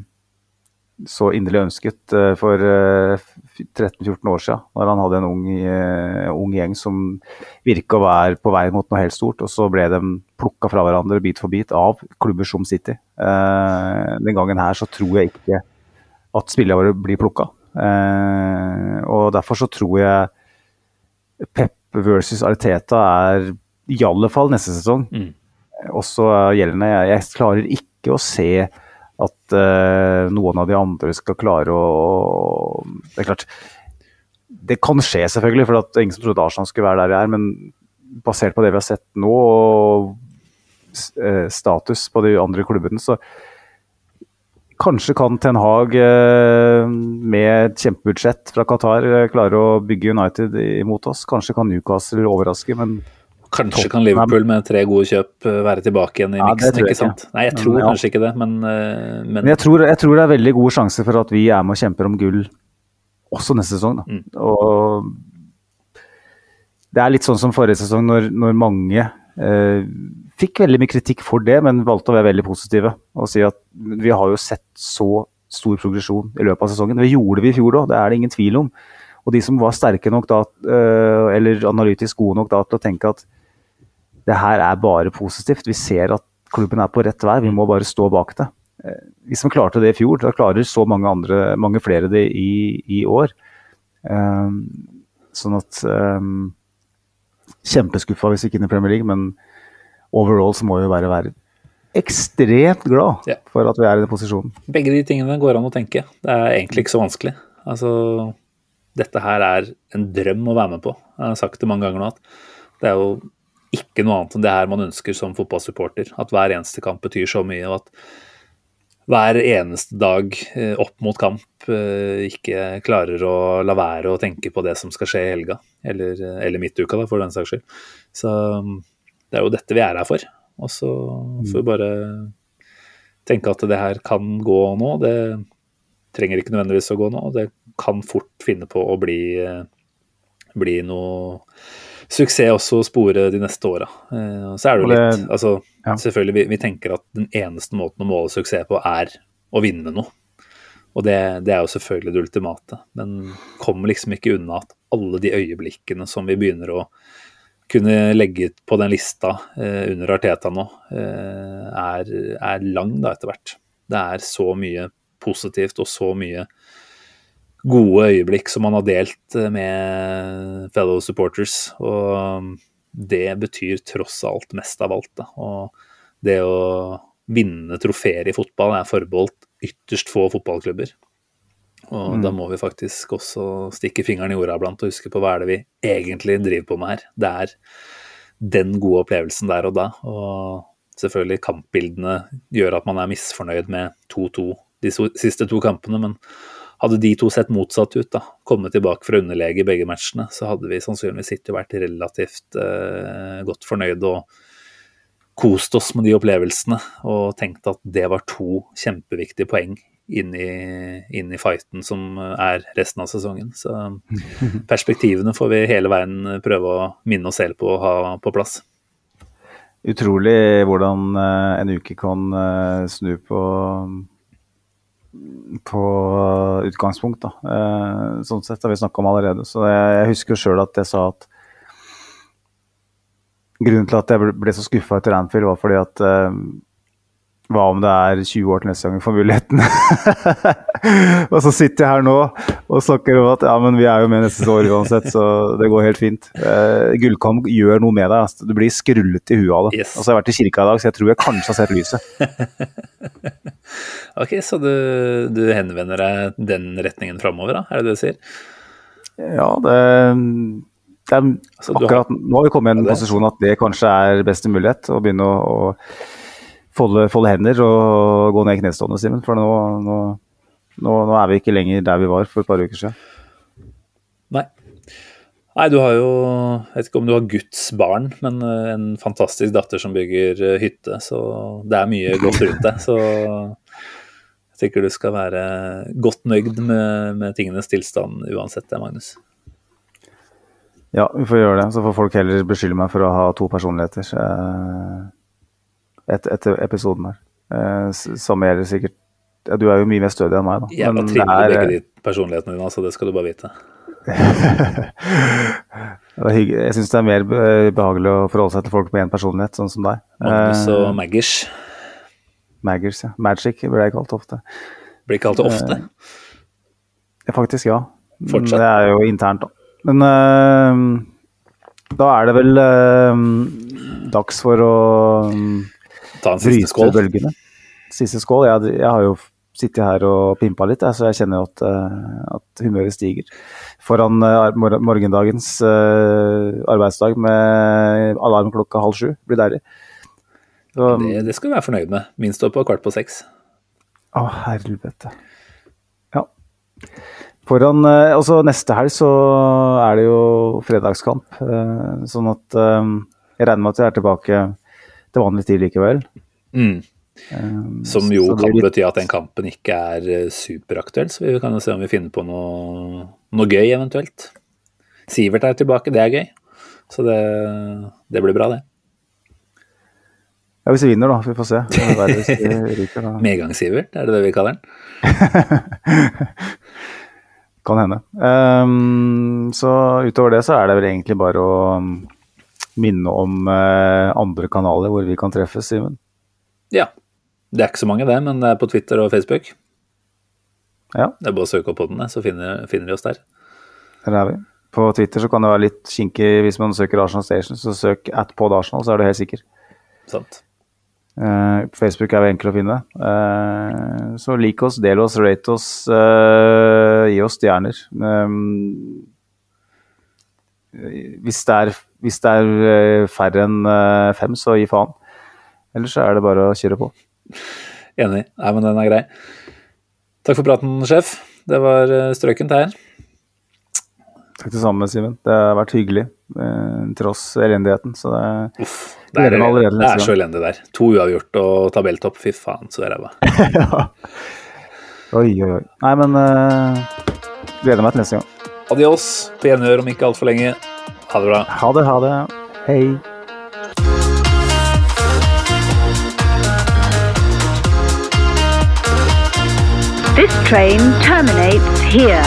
så inderlig ønsket eh, for 13-14 eh, år siden, når han hadde en ung, ung gjeng som virka å være på vei mot noe helt stort. Og så ble de plukka fra hverandre bit for bit av klubber som City. Den gangen her så tror jeg ikke at spillerne våre blir plukka. Og derfor så tror jeg Pep versus Ariteta er i alle fall neste sesong. Mm. Også gjeldende. Jeg klarer ikke å se at uh, noen av de andre skal klare å Det er klart, det kan skje selvfølgelig, for det er ingen som trodde Arsenal skulle være der de er. Men basert på det vi har sett nå, og uh, status på de andre klubbene, så Kanskje kan Ten Hag uh, med et kjempebudsjett fra Qatar klare å bygge United imot oss. Kanskje kan Newcastle overraske, men Kanskje kan Liverpool med tre gode kjøp eh, være tilbake igjen i ja, miksen, ikke sant? Nei, jeg tror ja. kanskje ikke det, men, eh, men... men jeg, tror, jeg, tror, det er veldig gode sjanser for at vi er med og kjemper om gull også neste sesong. Mm. Og det er litt sånn som forrige sesong, når, når mange eh, fikk veldig mye kritikk for det, men valgte å være veldig positive og si at vi har jo sett så stor progresjon i løpet av sesongen. Det gjorde vi i fjor òg, det er det ingen tvil om. Og de som var sterke nok da, eh, eller analytisk gode nok da til å tenke at det her er bare positivt. Vi ser at klubben er på rett vei, vi må bare stå bak det. Eh, hvis vi klarte det i fjor, da klarer så mange, andre, mange flere det i, i år. Um, sånn at um, Kjempeskuffa hvis vi ikke i Premier League, men overall så må vi bare være ekstremt glad ja. for at vi er i den posisjonen. Begge de tingene går an å tenke. Det er egentlig ikke så vanskelig. Altså, dette her er en drøm å være med på. Jeg har sagt det mange ganger nå at det er jo ikke noe annet enn det her man ønsker som fotballsupporter. At hver eneste kamp betyr så mye. og at hver eneste dag eh, opp mot kamp eh, ikke klarer å la være å tenke på det som skal skje i helga, eller, eh, eller midtuka, da, for den saks skyld. Så det er jo dette vi er her for. Og så får vi bare tenke at det her kan gå nå. Det trenger ikke nødvendigvis å gå nå. Det kan fort finne på å bli, bli noe suksess også å spore de neste åra. Eh, så er det jo litt altså, ja. Selvfølgelig, vi, vi, tenker at den eneste måten å måle suksess på er å vinne noe. Og det, det, er jo selvfølgelig det ultimate. Men kommer liksom ikke unna at alle de øyeblikkene som vi begynner å kunne legge på den lista eh, under Arteta nå, eh, er, er, lang da etter hvert. Det er så mye positivt og så mye gode øyeblikk som man har delt eh, med fellow supporters. Og det betyr tross alt mest av alt. Da. Og det å vinne trofeer i fotball er forbeholdt ytterst få fotballklubber. Og mm. da må vi faktisk også stikke fingeren i jorda blant og huske på hva er det vi egentlig driver på med her. Det er den gode opplevelsen der og da. Og selvfølgelig kampbildene gjør at man er misfornøyd med 2-2 de siste to kampene, men hadde de to sett motsatt ut, da, kommet tilbake fra underlege i begge matchene, så hadde vi sannsynligvis og vært relativt eh, godt fornøyde. og kost oss med de opplevelsene og tenkt at det var to kjempeviktige poeng inn i, inn i fighten som er resten av sesongen. Så perspektivene får vi hele veien prøve å minne oss selv på å ha på plass. Utrolig hvordan eh, en uke kan eh, snu på på utgangspunkt. Da. Eh, sånn sett har vi snakka om allerede. Så jeg, jeg husker sjøl at jeg sa at grunnen til at jeg ble så skuffa etter Anfield, var fordi at uh, hva om det er 20 år til neste gang vi får muligheten? og så sitter jeg her nå og snakker om at ja, men vi er jo med neste år uansett, så det går helt fint. Uh, Gullkamp gjør noe med deg. Altså. Du blir skrullet i huet av det. Yes. Og så har jeg vært i kirka i dag, så jeg tror jeg kanskje har sett lyset. ok, så du, du, henvender deg den retningen framover, da? Er det det du sier? Ja, det er altså, akkurat Nå har vi kommet i en posisjon at det kanskje er beste mulighet. Å begynne å, å folde, folde, hender og gå ned i knestående, Simen. For nå, nå, nå, nå, er vi ikke lenger der vi var for et par uker siden. Nei. Nei, du har jo Jeg vet ikke om du har Guds barn, men eh, en fantastisk datter som bygger eh, hytte. Så det er mye godt rundt deg. Så jeg tenker du skal være godt nøyd med, med tingenes tilstand uansett det, Magnus. Ja, vi får gjøre det. Så får folk heller beskylde meg for å ha to personligheter eh, etter, etter episoden her. Eh, som gjelder sikkert ja, Du er jo mye mer stødig enn meg, da. Jeg bare trimmer er- begge de personlighetene dine, altså. Det skal du bare vite. Jeg syns det er mer behagelig å forholde seg til folk med én personlighet, sånn som deg. Magnus Eh, og Maggers. Maggers, ja. Magic blir jeg kalt ofte. Blir alltid ofte. Eh, faktisk, ja. Fortsatt. Det er jo internt, da. Men uh, da er det vel uh, dags for å um, Ta en siste skål. bølgene. Siste skål. Jeg, jeg har jo sittet her og pimpa litt, så jeg kjenner at, eh, at humøret stiger. Foran morgendagens arbeidsdag med alarm klokka halv sju. Blir deilig. Så, Det, det skal du være fornøyd med. Minst opp på kvart på seks. Å, helvete. Foran eh, Altså, neste helg så er det jo fredagskamp. eh, sånn at eh, jeg regner med at jeg er tilbake til vanlig tid likevel. Mm. Som jo kan litt- bety at den kampen ikke er superaktuell, så vi kan jo se om vi finner på noe, noe gøy eventuelt. Sivert er tilbake, det er gøy. Så det, det blir bra, det. Ja, hvis vi vinner, da. Vi får se. Er. Medgangs-Sivert, er det det vi kaller den? Kan hende. Um, så utover det så er det vel egentlig bare å um, minne om uh, andre kanaler hvor vi kan treffes, Simen. Ja. Det er ikke så mange, det, men det er på Twitter og Facebook. Ja, Det er bare å søke opp på den, så finner, finner de oss der. der er vi. På Twitter så kan det være litt kinkig hvis man søker Arsenal Station, så søk at på Arsenal, så er du helt sikker. Sant? Uh, Facebook er jo enkel å finne. Uh, så lik oss, del oss, rate oss, eh, gi oss stjerner. Um, hvis det er, hvis det er eh, færre enn eh, fem, så gi faen. Ellers så er det bare å kjøre på. Enig. Nei, men den er grei. Takk for praten, sjef. Det var eh, strøkent her. Takk det samme, Simen. Det har vært hyggelig, eh, tross elendigheten. Så det Uff. Det er, det er så elendig der. To uavgjort og tabelltopp. Fy faen, så ræva. Oi, oi, oi. Nei, men uh, gleder meg til neste gang. Adios. På gjenhør om ikke altfor lenge. Ha det bra. Ha det, ha det. Hei. This train terminates here.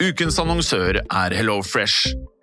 Ukens annonsør er HelloFresh.